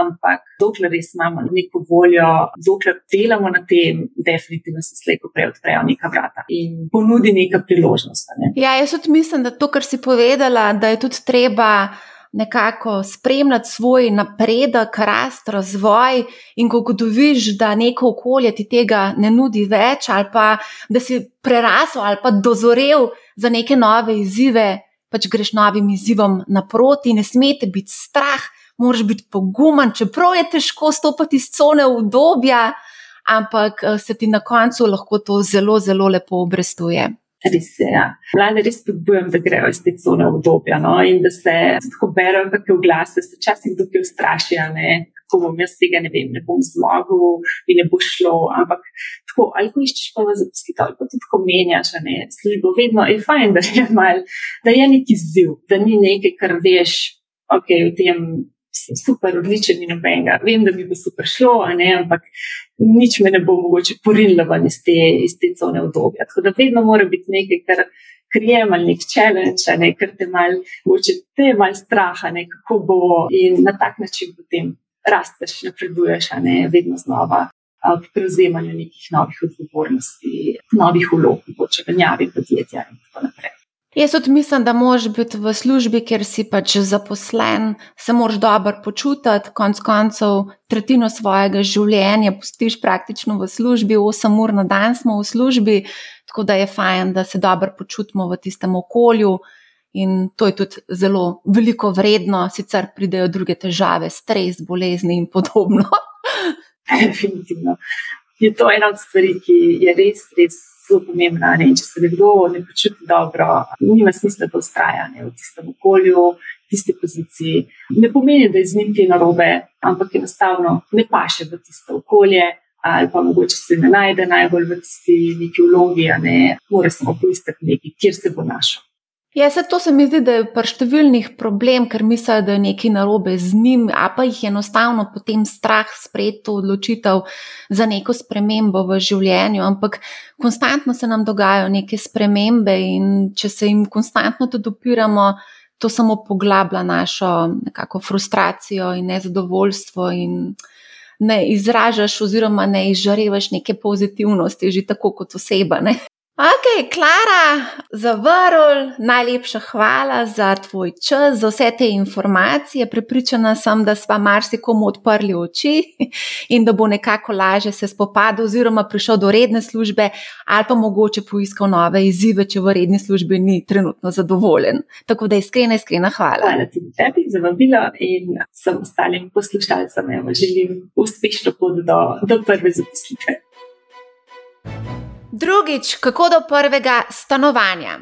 ampak dokler res imamo neko voljo, dokler delamo na tem, definitivno se slejko prej odprejo neka vrata in ponudi neka priložnost. Ne. Ja, jaz tudi mislim, da to, kar si povedala, da je tudi treba nekako spremljati svoj napredek, rast, razvoj, in ko ugotoviš, da neko okolje ti tega ne nudi več, ali pa da si prerasel ali pa dozorel za neke nove izzive, pač greš novim izzivom naproti, ne smete biti strah, moraš biti pogumen, čeprav je težko stopiti iz cone obdobja, ampak eh, se ti na koncu lahko to zelo, zelo lepo obrestuje. Res je. Ja. Mlade res spodbujam, da grejo iz te cone obdobja no? in da se tako berejo, kakšne glase, se včasih dokaj ustrašijo. Ko bom jaz tega ne vem, ne bom zmogel in ne bo šlo. Ampak tako, ali ko iščeš pa zaposlitev, ali pa tudi tako menjaš, ne, službo, vedno je fajn, da je, mal, da je neki ziv, da ni nekaj, kar veš, ok, v tem super, odličen in nobenega. Vem, da bi bi super šlo, ne, ampak nič me ne bo mogoče porinilo ven iz te, iz te cone obdobja. Tako da vedno mora biti nekaj, kar krijem ali nek challenge, ne, kar te mal, mogoče te mal straha, ne, kako bo in na tak način potem rasteš, napreduješ, ne, vedno znova. Pri prevzemanju nekih novih odgovornosti, novih vlog, mogoče v njavi podjetja in tako naprej. Jaz tudi mislim, da moraš biti v službi, kjer si pač zaposlen, se moraš dobro počutiti, konc koncev tretjino svojega življenja pustiš praktično v službi, 8 ur na dan smo v službi, tako da je fajn, da se dobro počutimo v tistem okolju. In to je tudi zelo veliko vredno, sicer pridejo druge težave, stres, bolezni in podobno. Definitivno. Je to ena od stvari, ki je res, res zelo pomembna. Ne? Če se nekdo ne počuti dobro, nima smisla, da ustraja ne? v tistem okolju, v tisti poziciji. Ne pomeni, da je z njim kaj narobe, ampak enostavno ne paše v tisto okolje. Ali pa mogoče se ne najde najbolj v tisti neki vlogi, a ne more samo poiskati nekaj, kjer se bo našel. Ja, se to se mi zdi, da je pri številnih problem, ker mislijo, da je nekaj narobe z njim, a pa jih enostavno potem strah sprejeti to odločitev za neko spremembo v življenju. Ampak konstantno se nam dogajajo neke spremembe in če se jim konstantno tudi opiramo, to samo poglablja našo nekako frustracijo in nezadovoljstvo in ne izražaš oziroma ne izžarevaš neke pozitivnosti, že tako kot oseba. Ne? Ok, Klara, zavrl, najlepša hvala za tvoj čas, za vse te informacije. Pripričana sem, da smo marsikomu odprli oči in da bo nekako lažje se spopadal, oziroma prišel do redne službe, ali pa mogoče poiskal nove izzive, če v redni službi ni trenutno zadovoljen. Tako da iskrena, iskrena hvala. Hvala ti tebi za vabilo in vsem ostalim poslušalcem. Želim uspešno pot do, do prve zaposlitve. Drugič, kako do prvega stanovanja.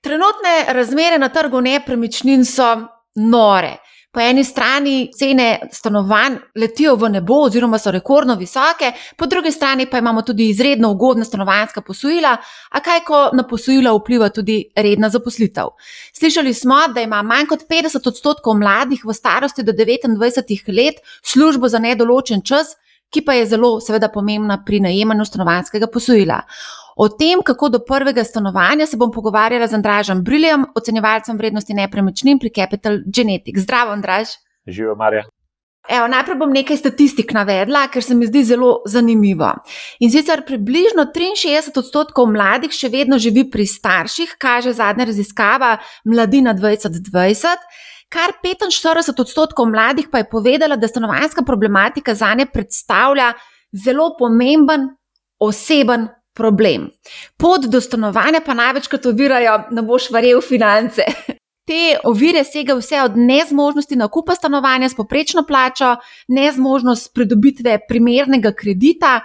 Trenutne razmere na trgu nepremičnin so nore. Po eni strani cene stanovanj letijo v nebo, oziroma so rekordno visoke, po drugi strani pa imamo tudi izredno ugodna stanovanjska posojila, a kaj, ko na posojila vpliva tudi redna zaposlitev. Slišali smo, da ima manj kot 50 odstotkov mladih v starosti do 29 let službo za nedoločen čas, ki pa je zelo, seveda, pomembna pri najemanju stanovanjskega posojila. O tem, kako do prvega stanovanja, se bom pogovarjala z Andražem Briljem, ocenjevalcem vrednosti nepremičnin pri Capital Genetics. Zdravo, Andraž. Živijo, Marja. Evo, najprej bom nekaj statistik navedla, ker se mi zdi zelo zanimivo. In sicer približno 63 odstotkov mladih še vedno živi pri starših, kaže zadnja raziskava Mladina 2020. Kar 45 odstotkov mladih pa je povedala, da stanovanjska problematika za nje predstavlja zelo pomemben oseben problem. Pot do stanovanja pa največkrat ovirajo, da boš verjel finance. Te ovire segajo vse od nezmožnosti nakupa stanovanja s poprečno plačo, nezmožnost pridobitve primernega kredita,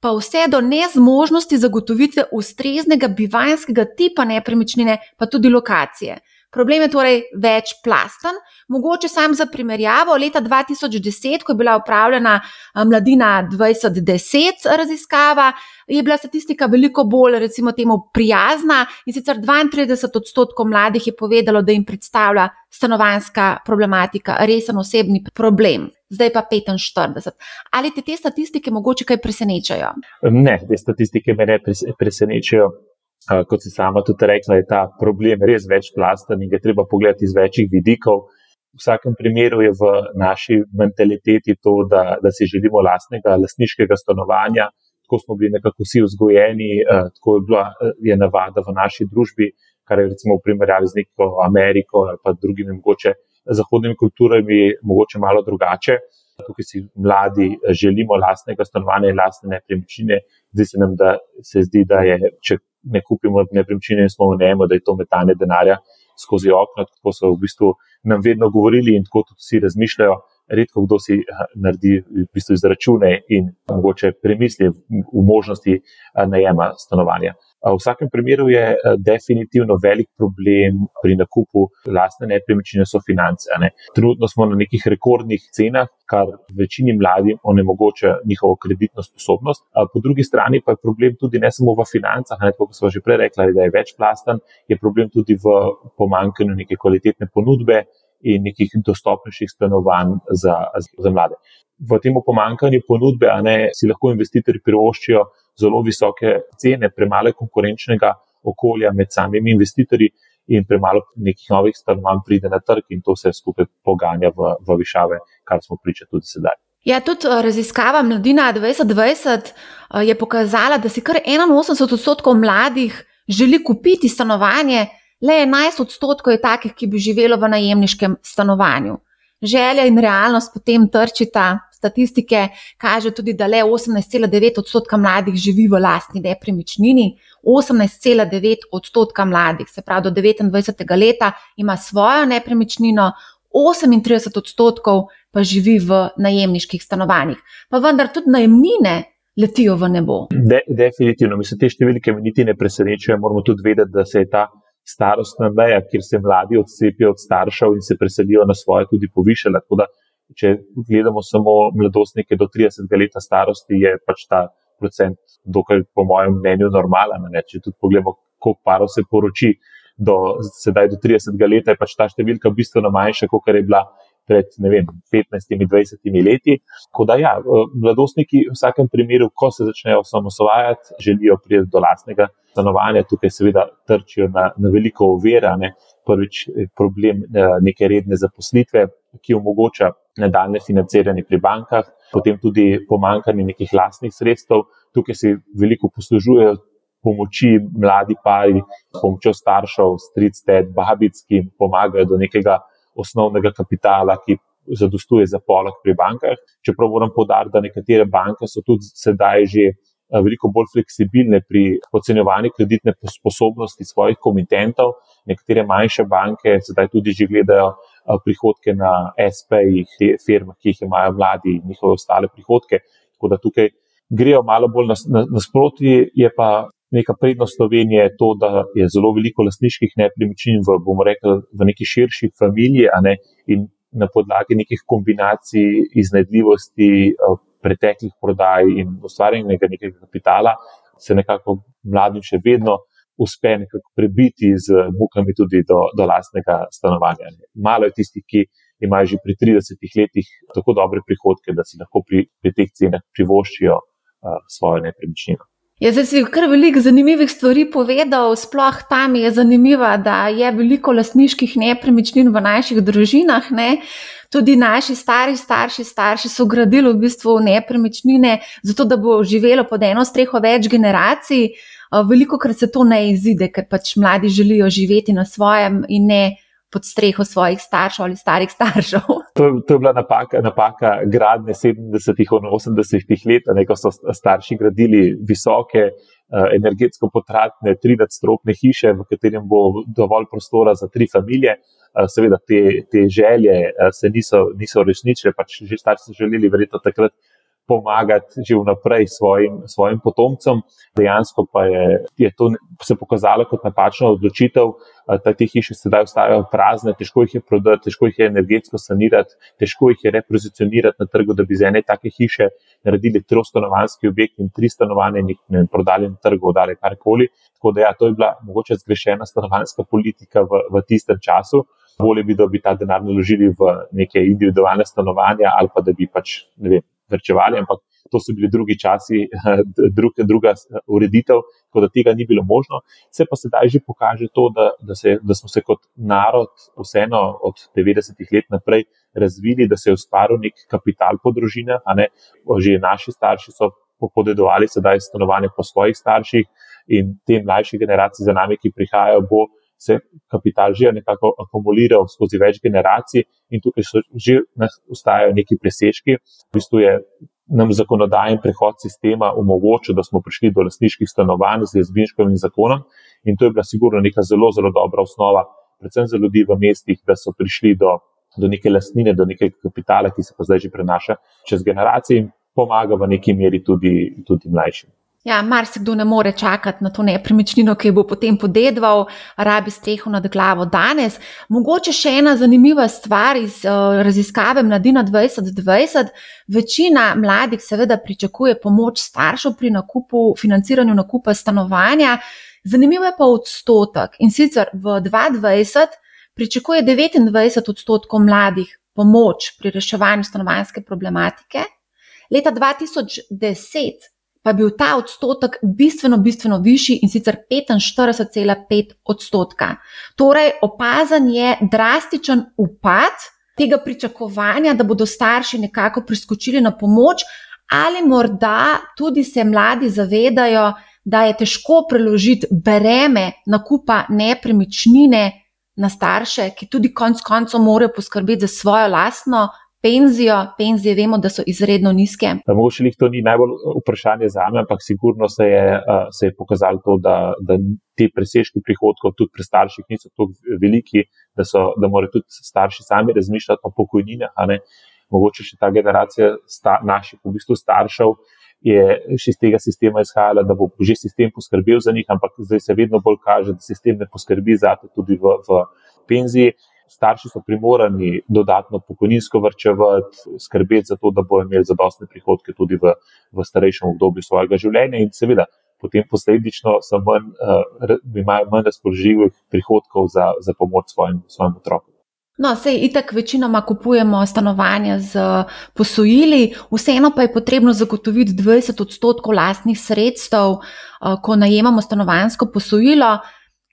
pa vse do nezmožnosti zagotovitve ustreznega bivanskega tipa nepremičnine, pa tudi lokacije. Problem je torej večplasten. Mogoče sam za primerjavo, leta 2010, ko je bila upravljena Mladina 2010 raziskava, je bila statistika veliko bolj, recimo, temu prijazna in sicer 32 odstotkov mladih je povedalo, da jim predstavlja stanovanska problematika resen osebni problem. Zdaj pa 45. Ali te, te statistike mogoče kaj presenečajo? Ne, te statistike me ne presenečajo kot si sama tudi rekla, je ta problem res večplasten in ga treba pogledati iz večjih vidikov. V vsakem primeru je v naši mentaliteti to, da, da si želimo lastnega, lastniškega stanovanja. Tako smo bili nekako vsi vzgojeni, tako je bila je navada v naši družbi, kar je recimo v primerjavi z neko Ameriko ali pa drugimi mogoče zahodnimi kulturami, mogoče malo drugače. Tukaj si mladi želimo lastnega stanovanja in lastne nepremičnine. Zdi se nam, da se zdi, da je, če ne kupimo nepremičnine in smo v njemu, da je to metanje denarja skozi okno. Tako so v bistvu nam vedno govorili in tako tudi vsi razmišljajo. Redko kdo si naredi v bistvu izračune in mogoče premisli v možnosti najema stanovanja. V vsakem primeru je definitivno velik problem pri nakupu lastne nepremičnine, so finance. Ne. Trenutno smo na nekih rekordnih cenah, kar večini mladim onemogoča njihovo kreditno sposobnost. Po drugi strani pa je problem tudi ne samo v financah, ne, kot smo že prej rekli, da je večplasten, je problem tudi v pomankanju neke kvalitetne ponudbe in nekih dostopnejših stanovanj za, za mlade. V tem pomankanju ponudbe, ne si lahko investitorji privoščijo zelo visoke cene, premalo konkurenčnega okolja med samimi investitorji in premalo nekih novih stanovanj pride na trg in to vse skupaj poganja v, v višave, kar smo priča tudi sedaj. Ja, tudi eh, raziskava Mladina 2020 eh, je pokazala, da si kar 81 odstotkov mladih želi kupiti stanovanje, le 11 odstotkov je takih, ki bi živelo v najemniškem stanovanju. Želja in realnost potem trčita. Statistike kaže tudi, da le 18,9 odstotka mladih živi v lastni nepremičnini, 18,9 odstotka mladih, se pravi do 29. leta, ima svojo nepremičnino, 38 odstotkov pa živi v najemniških stanovanjih. Pa vendar tudi najemnine letijo v nebo. De, definitivno, mislim, te številke me niti ne presenečajo. Moramo tudi vedeti, da se je ta starostna meja, kjer se mladi odcepijo od staršev in se preselijo na svoje, tudi povišala. Tako da, če gledamo samo mladostnike do 30 let starosti, je pač ta procent, dokaj, po mojem mnenju, normalen. Ne? Če tudi pogledamo, koliko parov se poroči do sedaj, do 30 let, je pač ta številka bistveno manjša, kot je bila pred 15-20 leti. Tako da, ja, mladostniki v vsakem primeru, ko se začnejo osamosvajati, želijo priti do lastnega stanovanja, tukaj seveda trčijo na, na veliko overane. Prvič je problem eh, neke redne zaposlitve, ki omogoča nadaljne financiranje pri bankah, potem tudi pomankanje nekih lastnih sredstev. Tukaj se veliko poslužujejo pomoči mladi pari, s pomočjo staršev, stric, ted, babic, ki jim pomagajo do nekega osnovnega kapitala, ki zadostuje za polog pri bankah. Čeprav moram podariti, da nekatere banke so tudi sedaj že. Veliko bolj fleksibilne pri ocenjevanju kreditne sposobnosti svojih komitentov. Nekatere manjše banke zdaj tudi že gledajo prihodke na SP-jih, firmah, ki jih imajo mladi in njihove ostale prihodke. Tako da tukaj grejo malo bolj nasproti, nas je pa neka prednost Slovenije to, da je zelo veliko lastniških nepremičnin v, bomo rekli, v neki širši familiji ne, in na podlagi nekih kombinacij iznajdljivosti eh, preteklih prodaj in ustvarjenega nekega kapitala se nekako mladim še vedno uspe nekako prebiti z mukami tudi do, do lastnega stanovanja. Malo je tistih, ki imajo že pri 30 letih tako dobre prihodke, da si lahko pri, pri teh cenah privoščijo svojo nepremičnino. Ja, zdaj si kar veliko zanimivih stvari povedal, sploh tam je zanimivo, da je veliko lastniških nepremičnin v naših družinah. Ne? Tudi naši stari, starši, starši so gradili v bistvu nepremičnine, zato da bo živelo pod eno streho več generacij. Veliko krat se to ne izide, ker pač mladi želijo živeti na svojem in ne pod streho svojih staršev ali starih staršev. To, to je bila napaka, napaka gradnje 70-ih in 80-ih let, ko so starši gradili visoke, uh, energetsko potratne, trinadstropne hiše, v katerem bo dovolj prostora za tri družine. Uh, seveda te, te želje uh, se niso, niso resničile, pač že starši so želeli, verjetno takrat pomagati že vnaprej svojim, svojim potomcem. Dejansko pa je, je to se pokazalo kot napačna odločitev, da te hiše sedaj ostajajo prazne, težko jih je prodati, težko jih je energetsko sanirati, težko jih je repozicionirati na trgu, da bi za ene take hiše naredili trostanovanski objekt in tri stanovanja in jih prodali na trgu, odali karkoli. Tako da ja, to je bila mogoče zgrešena stanovanska politika v, v tistem času. Bolje bi, da bi ta denar naložili v neke individualne stanovanja ali pa da bi pač, ne vem, vrčevali, ampak to so bili drugi časi, drug, druga ureditev, tako da tega ni bilo možno. Se pa sedaj že pokaže to, da, da, se, da smo se kot narod, vseeno od 90-ih let naprej, razvili, da se je ustvaril nek kapital po družinah. Že naši starši so podedovali sedaj stanovanje po svojih starših in te mlajše generacije za nami, ki prihajajo, bo se kapital že nekako akumuliral skozi več generacij in tukaj so že ustajajo neki presežki. V bistvu je nam zakonodajen prehod sistema omogočil, da smo prišli do lasniških stanovanj z jazbinškovim zakonom in to je bila sigurno neka zelo, zelo dobra osnova, predvsem za ljudi v mestih, da so prišli do, do neke lasnine, do nekega kapitala, ki se pa zdaj že prenaša čez generacije in pomaga v neki meri tudi, tudi mlajšim. Ja, marsikdo ne more čakati na to nepremičnino, ki bo potem podedval, rabi streho nad glavo danes. Mogoče še ena zanimiva stvar iz uh, raziskave Mladina 2020. Večina mladih seveda pričakuje pomoč staršev pri nakupu, financiranju nakupa stanovanja. Zanimivo je pa odstotek in sicer v 2020 pričakuje 29 odstotkov mladih pomoč pri reševanju stanovanske problematike. Leta 2010 pa je bil ta odstotek bistveno, bistveno višji in sicer 45,5 odstotka. Torej, opazan je drastičen upad tega pričakovanja, da bodo starši nekako priskočili na pomoč, ali morda tudi se mladi zavedajo, da je težko preložiti breme nakupa nepremičnine na starše, ki tudi konec koncev morajo poskrbeti za svojo lastno penzijo, penzije vemo, da so izredno nizke. Mogoče jih to ni najbolj vprašanje za me, ampak sigurno se je, se je pokazalo to, da, da te presežki prihodkov tudi pri starših niso tako veliki, da, so, da morajo tudi starši sami razmišljati o pokojninah. Mogoče še ta generacija sta, naših v bistvu staršev. Je še iz tega sistema izhajala, da bo že sistem poskrbel za njih, ampak zdaj se vedno bolj kaže, da sistem ne poskrbi za to tudi v, v penziji starši so primorani dodatno pokojninsko vrčevati, skrbeti za to, da bodo imeli zadostne prihodke tudi v, v starejšem obdobju svojega življenja in seveda. Potem posledično manj, uh, imajo manj razpoložljivih prihodkov za, za pomoč svojim, svojim otrokom. No, sej itak večinoma kupujemo stanovanja z posojili, vseeno pa je potrebno zagotoviti 20 odstotkov lastnih sredstev, uh, ko najemamo stanovansko posojilo.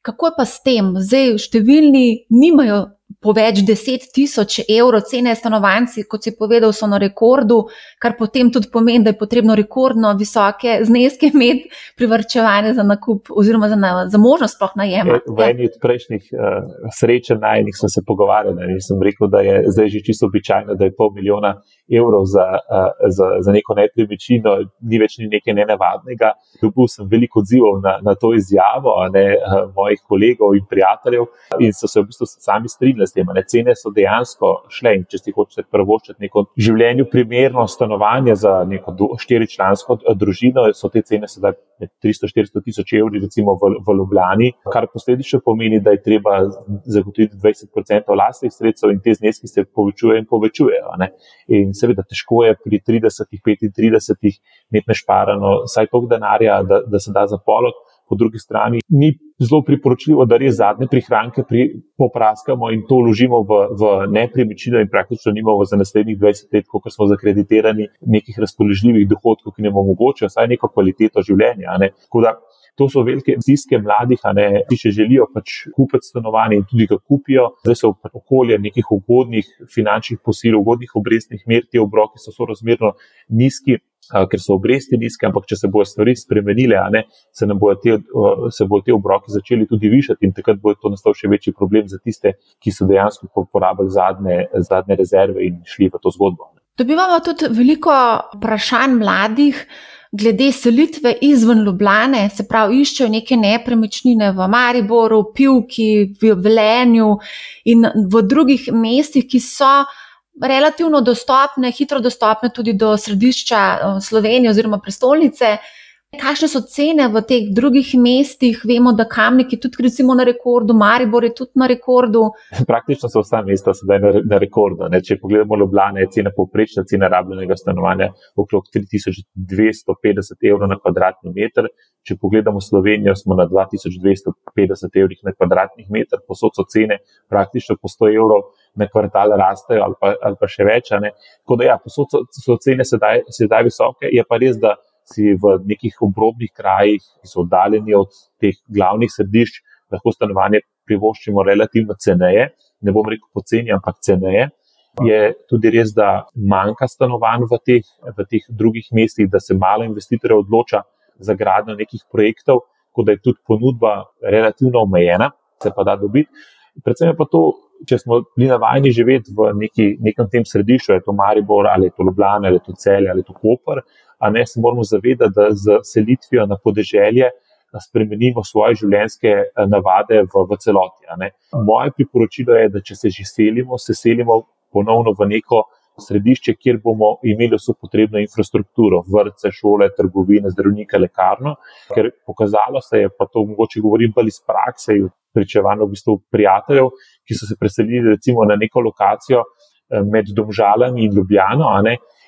Kako je pa s tem? Zdaj, številni nimajo po več deset tisoč evrov cene stanovanci, kot si povedal, so na rekordu, kar potem tudi pomeni, da je potrebno rekordno visoke zneske imeti privrčevanje za nakup oziroma za, na, za možnost sploh najema. V eni od prejšnjih uh, srečanj najnih smo se pogovarjali in sem rekel, da je zdaj že čisto običajno, da je pol milijona evrov za, uh, za, za neko nepremičnino, ni več ni nekaj nenavadnega. Dobil sem veliko odzivov na, na to izjavo ne, uh, mojih kolegov in prijateljev in so se v bistvu sami strinjali s tem. Ne. Cene so dejansko šle in če si hočeš prvoščiti neko življenju primerno stanovanje za neko štiričlansko družino, so te cene sedaj 300-400 tisoč evrov, recimo v, v Ljubljani, kar posledično pomeni, da je treba zagotoviti 20% lastnih sredstev in te zneski se povečujejo in povečujejo. Ne. In seveda težko je pri 30-35 imeti nešparano vsaj toliko denarja, da, da se da zapolot po drugi strani ni zelo priporočljivo, da res zadnje prihranke pri, popraskamo in to vložimo v, v nepremičnino in praktično nimamo za naslednjih 20 let, kot smo zakreditirani, nekih razpoložljivih dohodkov, ki nam omogočajo vsaj neko kvaliteto življenja. To so velike stiske mladih, ne, ki še želijo pač kupiti stanovanje in tudi ga kupijo. Zdaj so pač okolje nekih ugodnih finančnih posil, ugodnih obrestnih mer, ti obroki so sorazmerno nizki ker so obresti nizke, ampak če se bodo stvari spremenile, ne, se, bojo te, se bodo te obroki začeli tudi višati in takrat bo to nastal še večji problem za tiste, ki so dejansko porabili zadnje, zadnje rezerve in šli v to zgodbo. Dobivamo tudi veliko vprašanj mladih. Glede selitve izven Ljubljane, se pravi, iščejo neke nepremičnine v Mariboru, Pivki, v Velenju in v drugih mestih, ki so relativno dostopne, hitro dostopne tudi do središča eh, Slovenije oziroma prestolnice. Kakšne so cene v teh drugih mestih? Vemo, da Kamnik je tudi recimo, na rekordu, Maribor je tudi na rekordu. Praktično so vsa mesta sedaj na, na rekordu. Ne? Če pogledamo Ljubljana, je cena povprečna cena rabljenega stanovanja okrog 3250 evrov na kvadratni meter. Če pogledamo Slovenijo, smo na 2250 evrih na kvadratni meter, posod so cene praktično po 100 evrov na kvartal rastejo ali pa, ali pa še več. Tako da ja, posod so, so cene sedaj, sedaj visoke, je pa res, da si v nekih obrobnih krajih, ki so oddaljeni od teh glavnih središč, lahko stanovanje privoščimo relativno ceneje. Ne bom rekel poceni, ampak ceneje. Je tudi res, da manjka stanovanj v teh, v teh drugih mestih, da se malo investitorjev odloča za gradnjo nekih projektov, tako da je tudi ponudba relativno omejena, se pa da dobiti. Predvsem je pa to, če smo bili navajeni živeti v neki, nekem tem središču, je to Maribor ali je to Ljubljana ali je to Celje ali je to Koper, a ne se moramo zavedati, da z selitvijo na podeželje spremenimo svoje življenjske eh, navade v, v celoti. Moje priporočilo je, da če se že selimo, se selimo ponovno v neko središče, kjer bomo imeli vso potrebno infrastrukturo, vrtce, šole, trgovine, zdravnike, lekarno. Ker pokazalo se je, pa to mogoče govorim bolj iz prakse, pričevano v bistvu prijateljev, ki so se preselili recimo na neko lokacijo eh, med Domžalami in Ljubljano,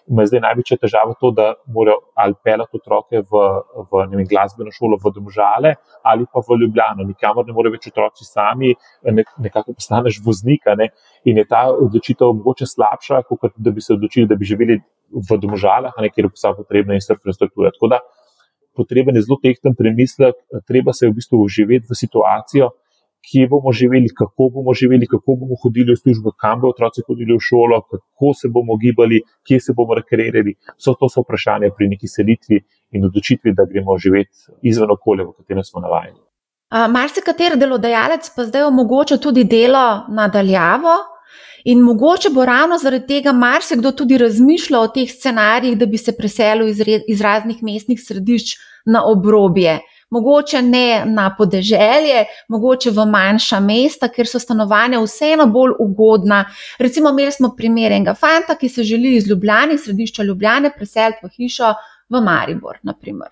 ima zdaj največja težava to, da morajo ali pelati otroke v, v vem, glasbeno šolo v Domžale ali pa v Ljubljano. Nikamor ne morejo več otroci sami, ne, nekako postaneš voznik. Ne? In je ta odločitev mogoče slabša, kot da bi se odločili, da bi živeli v Domžalah, kjer je vsa potrebna infrastruktura. Tako da potreben je zelo tehten premislek, treba se v bistvu uživeti v situacijo kje bomo živeli, kako bomo živeli, kako bomo hodili v službo, kam bodo otroci hodili v šolo, kako se bomo gibali, kje se bomo rekreirali. Vso to so vprašanja pri neki selitvi in odločitvi, da gremo živeti izven okolja, v katerem smo navajeni. Marsikater delodajalec pa zdaj omogoča tudi delo nadaljavo. In mogoče bo ravno zaradi tega marsikdo tudi razmišljal o teh scenarijih, da bi se preselil iz, iz raznih mestnih središč na obrobje mogoče ne na podeželje, mogoče v manjša mesta, kjer so stanovanja vseeno bolj ugodna. Recimo, imeli smo primer enega fanta, ki se želi iz Ljubljana, središča Ljubljane, preseliti v hišo v Maribor. Naprimer,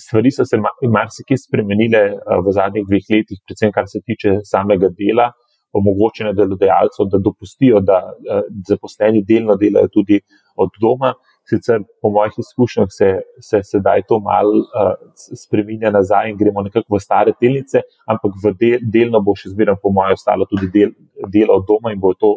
Stvari so se marsikaj spremenile v zadnjih dveh letih, predvsem kar se tiče samega dela. Omogočene delodajalcev, da dopustijo, da zaposleni delno delajo tudi od doma. Sicer po mojih izkušnjah se, se sedaj to malo uh, spremenja nazaj in gremo nekako v stare delnice, ampak del, delno bo še zmeraj, po mojem, ostalo tudi del, delo od doma in bo, to,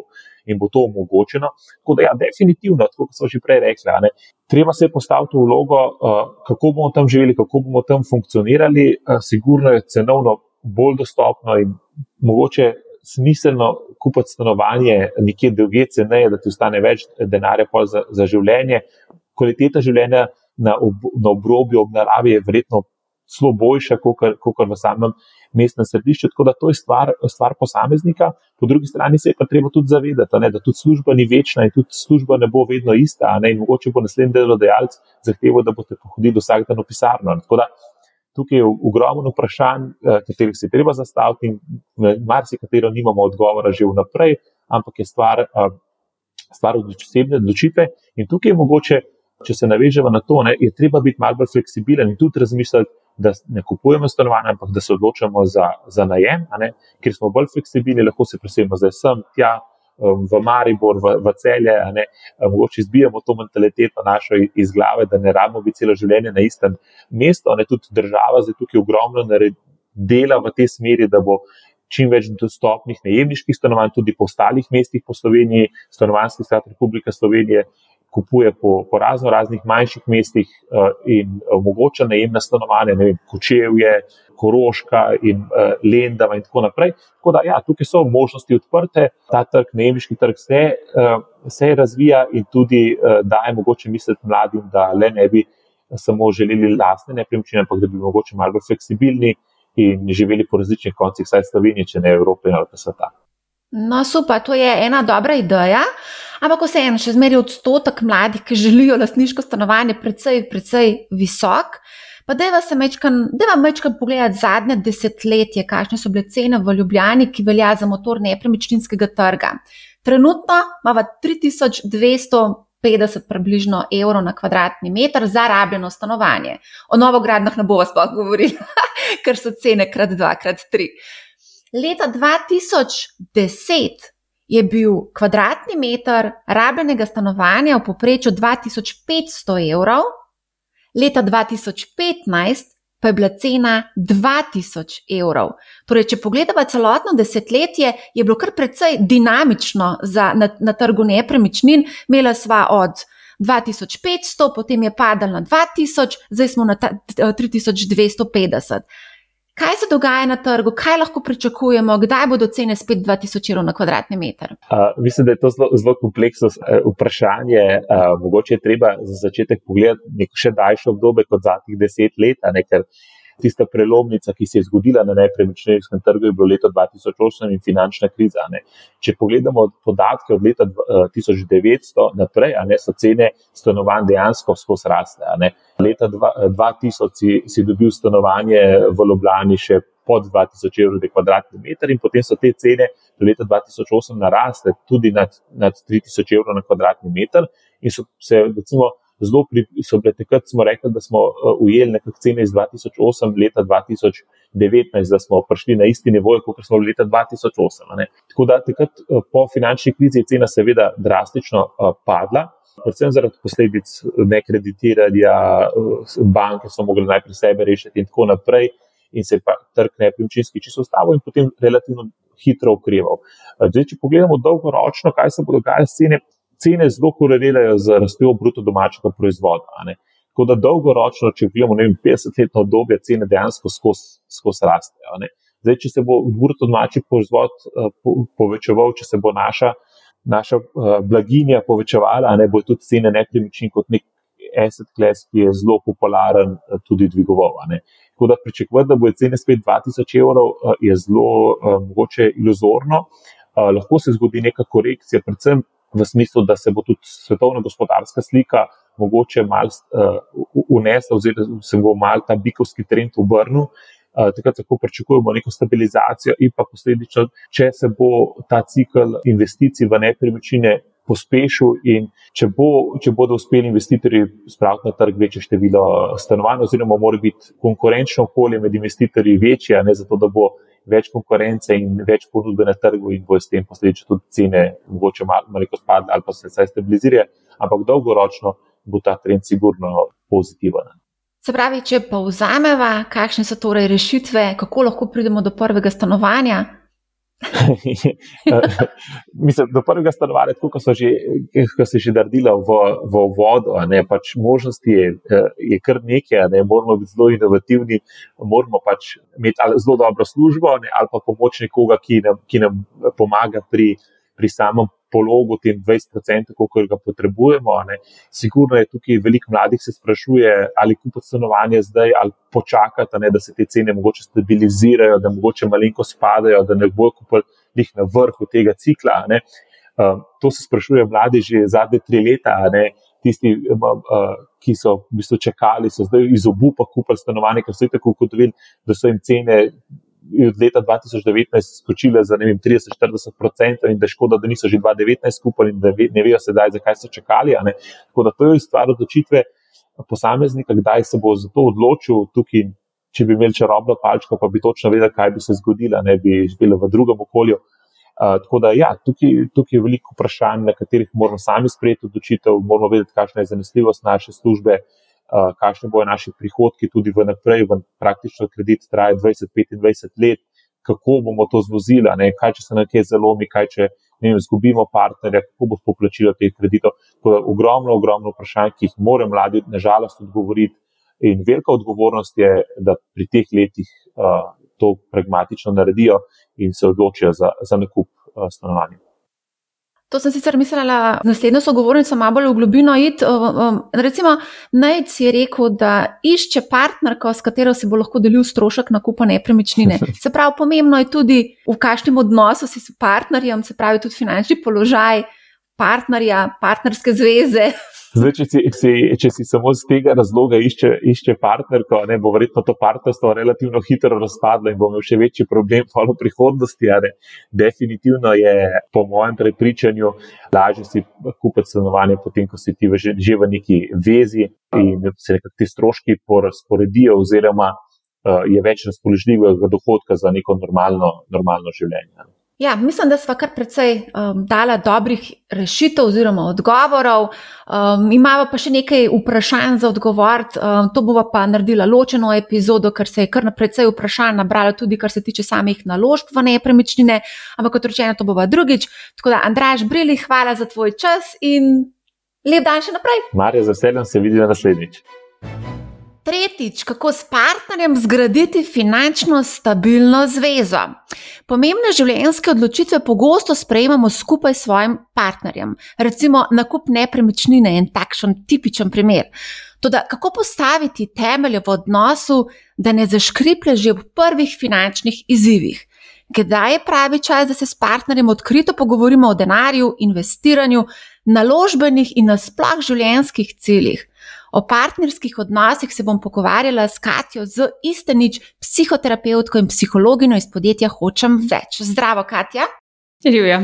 in bo to omogočeno. Tako da, ja, definitivno, kot so že prej rekli, ne, treba se postaviti v vlogo, uh, kako bomo tam živeli, kako bomo tam funkcionirali. Uh, sigurno je cenovno bolj dostopno in mogoče smiselno kupiti stanovanje nekje druge ceneje, da ti ostane več denarja za, za življenje. Kvaliteta življenja na, ob, na obrobju, ob naravi je verjetno zelo boljša, kot v samem mestnem središču. Tako da to je stvar, stvar posameznika. Po drugi strani se je pa treba tudi zavedati, ne, da tudi služba ni večna in tudi služba ne bo vedno ista. Ne, mogoče bo naslednji delodajalec zahteval, da boste pohodili vsak dan v pisarno. Tako da tukaj je ogromno vprašanj, eh, katerih se je treba zastaviti, in marsikatero nimamo odgovora že vnaprej, ampak je stvar, eh, stvar osebne odločitve. In tukaj je mogoče, če se navežemo na to, ne, je treba biti malo bolj fleksibilen in tudi razmišljati da ne kupujemo stanovanja, ampak da se odločamo za, za najem, ker smo bolj fleksibilni, lahko se preselimo zdaj sem, tja, v Maribor, v, v celje. Mogoče izbijemo to mentaliteto našo iz glave, da ne rabimo biti celo življenje na istem mestu. Ne, tudi država zdaj tukaj ogromno dela v tej smeri, da bo. Čim več dostopnih najemniških stanovanj, tudi po ostalih mestih po Sloveniji, stanovanjski sklad Republike Slovenije kupuje po, po razno raznih manjših mestih uh, in omogoča najemna stanovanja, ne vem, Kočevje, Koroška in uh, Lendava in tako naprej. Tako da, ja, tukaj so možnosti odprte, ta trg, najemniški trg se, se razvija in tudi daje mogoče misliti mladim, da le ne bi samo želeli lastne nepremičnine, ampak da bi mogoče malo bolj fleksibilni in živeli po različnih koncih, saj Slovenije, če ne Evrope in sveta. No, super, to je ena dobra ideja. Ampak vseeno, še zmeraj odstotek mladih, ki želijo lastniško stanovanje, precej, precej visok. Pa da vam mečkam pogledati zadnje desetletje, kakšne so bile cene v Ljubljani, ki velja za motor nepremičninskega trga. Trenutno imamo 3250 približno evrov na kvadratni meter za rabljeno stanovanje. O novogradnjah ne bomo sploh govorili, ker so cene krat dva, krat tri. Leta 2010 je bil kvadratni meter rabljenega stanovanja v povprečju 2500 evrov, leta 2015 pa je bila cena 2000 evrov. Torej, če pogledamo celotno desetletje, je bilo kar precej dinamično za, na, na trgu nepremičnin. Imela sva od 2500, potem je padala na 2000, zdaj smo na ta, 3250. Kaj se dogaja na trgu, kaj lahko pričakujemo, kdaj bodo cene spet 2000 evrov na kvadratni meter? Uh, mislim, da je to zelo, zelo kompleksno uh, vprašanje. Uh, mogoče je treba za začetek pogledati še daljše obdobje kot zadnjih deset let, ne, ker tista prelomnica, ki se je zgodila na nepremičninskem trgu, je bilo leto 2008 in finančna kriza. Ne. Če pogledamo podatke od leta 1900 eh, naprej, ne, so cene stanovanj dejansko skozi rasle. Leta 2000 si, si dobil stanovanje v Ljubljani še pod 2000 evrov na kvadratni meter, in potem so te cene do leta 2008 narasle tudi nad, nad 3000 evrov na kvadratni meter. In so se, recimo, zelo pri, so bile takrat, smo rekli, da smo uh, ujeli nekaj cene iz 2008, leta 2019, da smo prišli na isti nivo, kot smo bili leta 2008. Ne. Tako da takrat uh, po finančni krizi je cena seveda drastično uh, padla. Predvsem zaradi posledic nekreditiranja, banke so mogli najprej sebe rešiti, in tako naprej, in se je pa trg nepremičninski čisto ustavil, in potem relativno hitro ukreval. Zdaj, če pogledamo dolgoročno, kaj se bo dogajalo s cenami, cene zelo korelirajo z rastjo bruto domačega proizvoda. Tako da dolgoročno, če gledamo 50-letno obdobje, cene dejansko skozi skos rastejo. Zdaj, če se bo bruto domači proizvod uh, povečeval, če se bo naša, naša uh, blaginja povečevala, ne bo tudi cene nepremičnin kot nek asset class, ki je zelo popularen, uh, tudi dvigoval. Tako da pričakovati, da bo cene spet 2000 evrov, je zelo mogoče iluzorno. Lahko se zgodi neka korekcija, predvsem v smislu, da se bo tudi svetovna gospodarska slika mogoče malo uh, unesla, oziroma se bo malo ta bikovski trend obrnil. Uh, takrat lahko pričakujemo neko stabilizacijo, in pa posledično, če se bo ta cikl investicij v nepremičnine pospešil, in če, bo, če bodo uspeli investitorji spraviti na trg večje število stanovanj, oziroma mora biti konkurenčno okolje med investitorji večje, ne zato, da bo več konkurence in več ponudbe na trgu, in bo s tem posledično tudi cene mogoče malo spadle ali pa se vsaj stabilizirajo, ampak dolgoročno bo ta trend sigurno pozitiven. Se pravi, če pa vzameva, kakšne so torej rešitve, kako lahko pridemo do prvega stanovanja, Mislim, do prvega stanovanja, tako kot so že, ko se že naredila v, v vodo, ne, pač možnosti je, je kar nekaj, ne, moramo biti zelo inovativni, moramo pač imeti zelo dobro službo ne, ali pa pomoč nekoga, ki nam, ki nam pomaga pri, pri samem pologu, tem 20%, koliko ga potrebujemo. Ne. Sigurno je tukaj veliko mladih, se sprašuje, ali kupiti stanovanje zdaj, ali počakati, ne, da se te cene mogoče stabilizirajo, da mogoče malenko spadajo, da ne bojo kupili njih na vrhu tega cikla. Um, to se sprašuje mladi že zadnje tri leta. Ne. Tisti, uh, ki so v bistvu čakali, so zdaj iz obupa kupili stanovanje, ker so tako ugotovili, da so jim cene od leta 2019 skočile za 30-40%, in da je škoda, da niso že 2019 skupaj in da ne vejo sedaj, zakaj so čakali. Tako da to je stvar odločitve posameznika, kdaj se bo za to odločil. Tukaj, če bi imeli čarobno palčko, pa bi točno vedeli, kaj bi se zgodilo, ne bi živeli v drugem okolju. Uh, tako da, ja, tukaj, tukaj je veliko vprašanj, na katerih moramo sami sprejeti odločitev, moramo vedeti, kakšna je zanesljivost naše službe, uh, uh, kakšni bodo naši prihodki tudi v naprej, v praktično kredit traja 20-25 let, kako bomo to zvozili, ne, kaj če se nekaj zalomi, kaj če vem, zgubimo partnerja, kako bo poplačilo teh kreditov. To je ogromno, ogromno vprašanj, ki jih morajo mladi, nažalost, odgovoriti. In velika odgovornost je, da pri teh letih uh, to pragmatično naredijo in se odločijo za, za nakup uh, stanovanja. To sem sicer mislila, z naslednjo sogovornico malo bolj v globino iti. Recimo, Najc je rekel, da išče partnerko, s katero si bo lahko delil strošek nakupa nepremičnine. Se pravi, pomembno je tudi, v kakšnem odnosu si s partnerjem, se pravi, tudi finančni položaj partnerja, partnerske zveze. Zdaj, če, si, si, če si samo z tega razloga išče, išče partnerko, ne, bo verjetno to partnerstvo relativno hitro razpadlo in bo imel še večji problem v prihodnosti. Definitivno je, po mojem prepričanju, lažje si kupiti stanovanje, potem ko si ti že, že v neki vezi in se nekako ti stroški porazporedijo, oziroma uh, je več razpoložljivega dohodka za neko normalno, normalno življenje. Ja, mislim, da smo kar precej um, dala dobrih rešitev oziroma odgovorov. Um, imamo pa še nekaj vprašanj za odgovor. Um, to bomo pa naredila ločeno epizodo, ker se je kar precej vprašanj nabralo, tudi kar se tiče samih naložb v nepremičnine. Ampak kot rečeno, to bova drugič. Tako da, Andraš, brili, hvala za tvoj čas in lep dan še naprej. Marja, z veseljem se vidimo naslednjič. Tretjič, kako s partnerjem zgraditi finančno stabilno zvezo. Pomembne življenjske odločitve pogosto sprejemamo skupaj s svojim partnerjem. Recimo, nakup nepremičnine je en takšen tipičen primer. Toda, kako postaviti temelje v odnosu, da ne zaškriple že v prvih finančnih izzivih? Kdaj je pravi čas, da se s partnerjem odkrito pogovorimo o denarju, investiranju, naložbenih in nasploh življenjskih ciljih? O partnerskih odnosih se bom pogovarjala s Katjo z istenič, psihoterapevtko in psihologinjo iz podjetja Hočem več. Zdravo, Katja. Živja.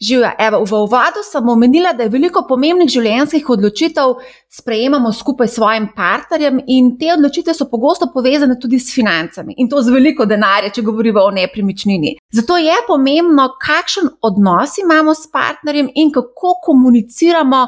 Živja. Evo, v uvodu sem omenila, da je veliko pomembnih življenjskih odločitev sprejemamo skupaj s svojim partnerjem, in te odločitve so pogosto povezane tudi s financami in to z veliko denarja, če govorimo o nepremičnini. Zato je pomembno, kakšen odnos imamo s partnerjem in kako komuniciramo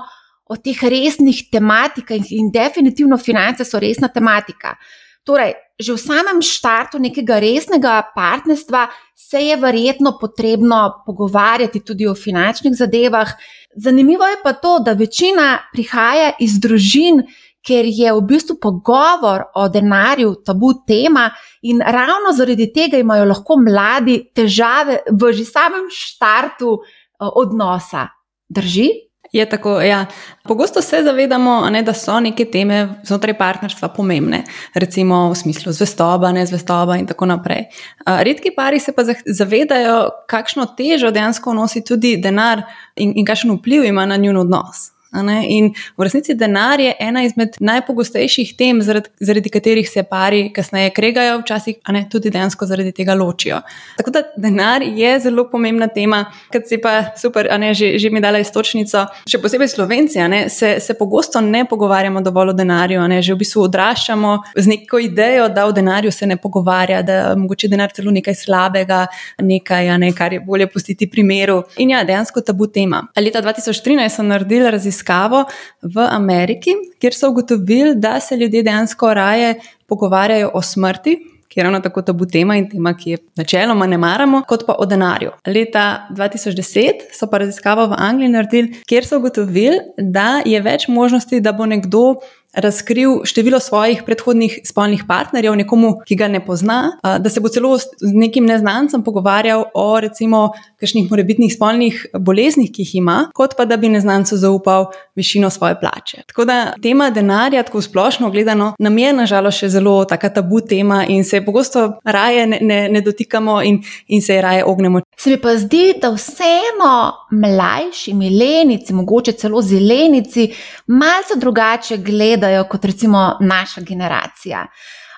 o teh resnih tematikah in definitivno finance so resna tematika. Torej, že v samem štartu nekega resnega partnerstva se je verjetno potrebno pogovarjati tudi o finančnih zadevah. Zanimivo je pa to, da večina prihaja iz družin, ker je v bistvu pogovor o denarju tabu tema in ravno zaradi tega imajo lahko mladi težave v že samem štartu eh, odnosa. Drži? Je tako, ja. Pogosto se zavedamo, ne, da so neke teme znotraj partnerstva pomembne, recimo v smislu zvestoba, ne zvestoba in tako naprej. Redki pari se pa zavedajo, kakšno težo dejansko nosi tudi denar in, in kakšen vpliv ima na njun odnos. In v resnici denar je ena izmed najpogostejših tem, zaradi, zaradi katerih se pari kasneje kregajo, včasih ne, tudi dejansko zaradi tega ločijo. Tako da denar je zelo pomembna tema, kot si pa super, ne, že, že mi dala istočnico. Še posebej slovenci, ne, se, se pogosto ne pogovarjamo dovolj o denarju, ne, že v bistvu odraščamo z neko idejo, da o denarju se ne pogovarja, da mogoče denar celo nekaj slabega, nekaj, ne, kar je bolje pustiti primeru. In ja, dejansko tabu tema. Leta 2013 sem naredila raziskave raziskavo v Ameriki, kjer so ugotovili, da se ljudje dejansko raje pogovarjajo o smrti, ki je ravno tako tabu tema in tema, ki je načeloma ne maramo, kot pa o denarju. Leta 2010 so pa raziskavo v Angliji naredili, kjer so ugotovili, da je več možnosti, da bo nekdo razkril število svojih predhodnih spolnih partnerjev nekomu, ki ga ne pozna, da se bo celo z nekim neznancem pogovarjal o recimo kakšnih morebitnih spolnih boleznih, ki jih ima, kot pa da bi neznancu zaupal višino svoje plače. Tako da tema denarja, tako splošno gledano, nam je nažalost še zelo taka tabu tema in se pogosto raje ne, ne, ne dotikamo in, in se raje ognemo. Se mi pa zdi, da vseeno mlajši, milenici, mogoče celo zelenici, malce drugače gledajo kot recimo naša generacija.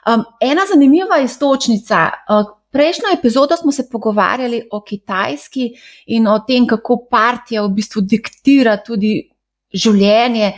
Um, ena zanimiva istočnica. Uh, prejšnjo epizodo smo se pogovarjali o Kitajski in o tem, kako partija v bistvu diktira tudi življenje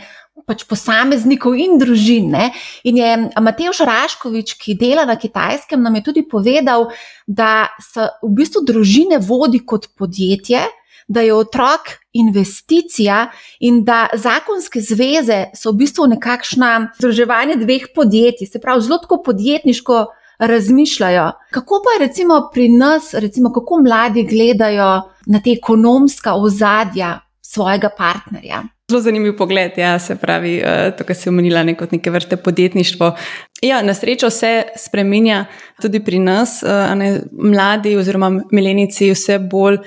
pač posameznikov in družin. Ne? In je Matejš Raškovič, ki dela na kitajskem, nam je tudi povedal, da se v bistvu družine vodi kot podjetje, da je otrok investicija in da zakonske zveze so v bistvu nekakšna združevanje dveh podjetij, se pravi, zelo tako podjetniško. Razmišljajo, kako pa je recimo pri nas, recimo kako mladi gledajo na te ekonomska ozadja svojega partnerja. Zelo zanimiv pogled, ja, se pravi, uh, to, kar si omenila, ne kot neke vrste podjetništvo. Ja, na srečo se spremenja tudi pri nas, uh, ne, mladi oziroma milenici vse bolj.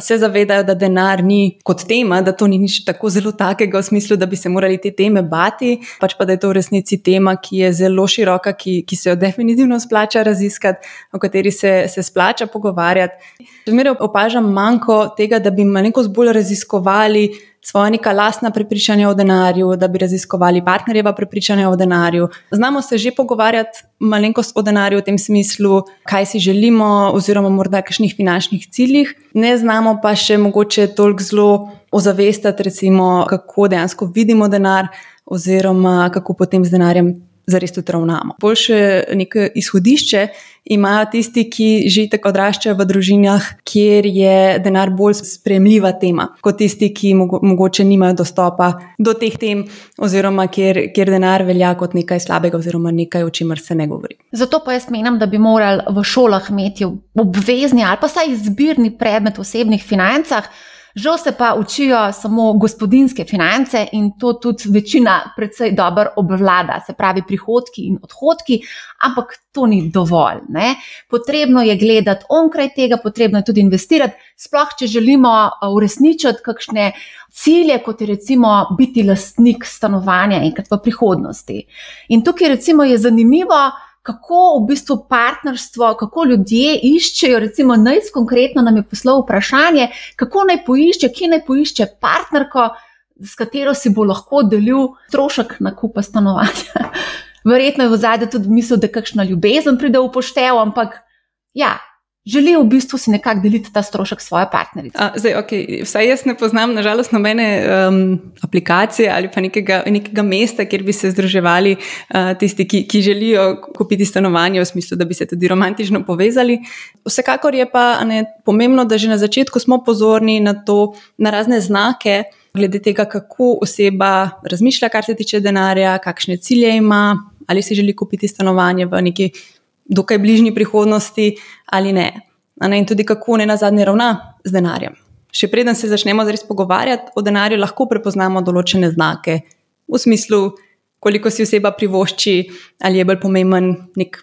Se zavedajo, da denar ni kot tema, da to ni nič tako zelo takega, v smislu, da bi se morali te teme bati, pač pa da je to v resnici tema, ki je zelo široka, ki, ki se jo definitivno splača raziskati, o kateri se, se splača pogovarjati. Zmeraj opažam manjko tega, da bi malenkost bolj raziskovali svoje neka lastna prepričanja o denarju, da bi raziskovali partnerjeva prepričanja o denarju. Znamo se že pogovarjati malenkost o denarju v tem smislu, kaj si želimo, oziroma morda kakšnih finančnih ciljih, ne znamo pa še mogoče toliko zelo ozavestati, recimo, kako dejansko vidimo denar, oziroma kako potem z denarjem zares tudi ravnamo. Boljše neko izhodišče imajo tisti, ki že tako odraščajo v družinah, kjer je denar bolj spremljiva tema, kot tisti, ki mogoče nimajo dostopa do teh tem, oziroma kjer, kjer denar velja kot nekaj slabega, oziroma nekaj, o čemer se ne govori. Zato pa jaz menim, da bi morali v šolah imeti obvezni ali pa saj izbirni predmet v osebnih financah. Žal se pa učijo samo gospodinske finance in to tudi večina predvsej dobro obvlada, se pravi prihodki in odhodki, ampak to ni dovolj. Ne? Potrebno je gledati onkraj tega, potrebno je tudi investirati, sploh če želimo uresničiti kakšne cilje, kot je recimo biti lastnik stanovanja enkrat v prihodnosti. In tukaj recimo je zanimivo, kako v bistvu partnerstvo, kako ljudje iščejo, recimo, naj konkretno nam je poslal vprašanje, kako naj poišče, kje naj poišče partnerko, s katero si bo lahko delil strošek nakupa stanovanja. Verjetno je v zadnjem tudi misel, da kakšna ljubezen pride v poštev, ampak ja, želi v bistvu si nekako deliti ta strošek svoje partnerice. A, zdaj, okay, vsaj jaz ne poznam, nažalost, nobene um, aplikacije ali pa nekega, nekega mesta, kjer bi se združevali uh, tisti, ki, ki želijo kupiti stanovanje, v smislu, da bi se tudi romantično povezali. Vsekakor je pa ne, pomembno, da že na začetku smo pozorni na to, na razne znake. Glede tega, kako oseba razmišlja, kar se tiče denarja, kakšne cilje ima, ali si želi kupiti stanovanje v neki dokaj bližnji prihodnosti ali ne. ne. In tudi kako ne na zadnje ravna z denarjem. Še preden se začnemo zares pogovarjati o denarju, lahko prepoznamo določene znake, v smislu, koliko si oseba privošči, ali je bolj pomemben nek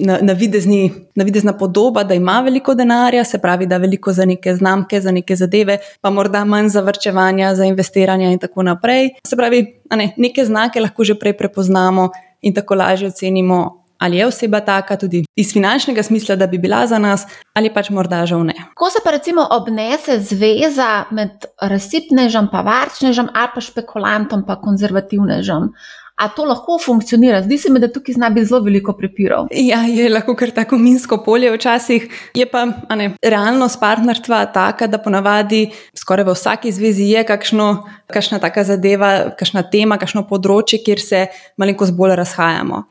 navidezna podoba, da ima veliko denarja, se pravi, da veliko za neke znamke, za neke zadeve, pa morda manj za vrčevanje, za investiranje in tako naprej. Se pravi, ne, neke znake lahko že prej prepoznamo in tako lažje ocenimo, ali je oseba taka tudi iz finančnega smisla, da bi bila za nas, ali pač morda žal ne. Ko se pa recimo obnese zveza med razsipnežem, pa varčnežem, ali pa špekulantom, pa konzervativnežem. A to lahko funkcionira? Zdi se mi, da tukaj zna biti zelo veliko prepirov. Ja, je lahko kar tako minsko polje včasih. Je pa ne, realnost partnerstva taka, da ponavadi skoraj v vsaki zvezi je kakšno, kakšna taka zadeva, kakšna tema, kakšno področje, kjer se malenkost bolj razhajamo.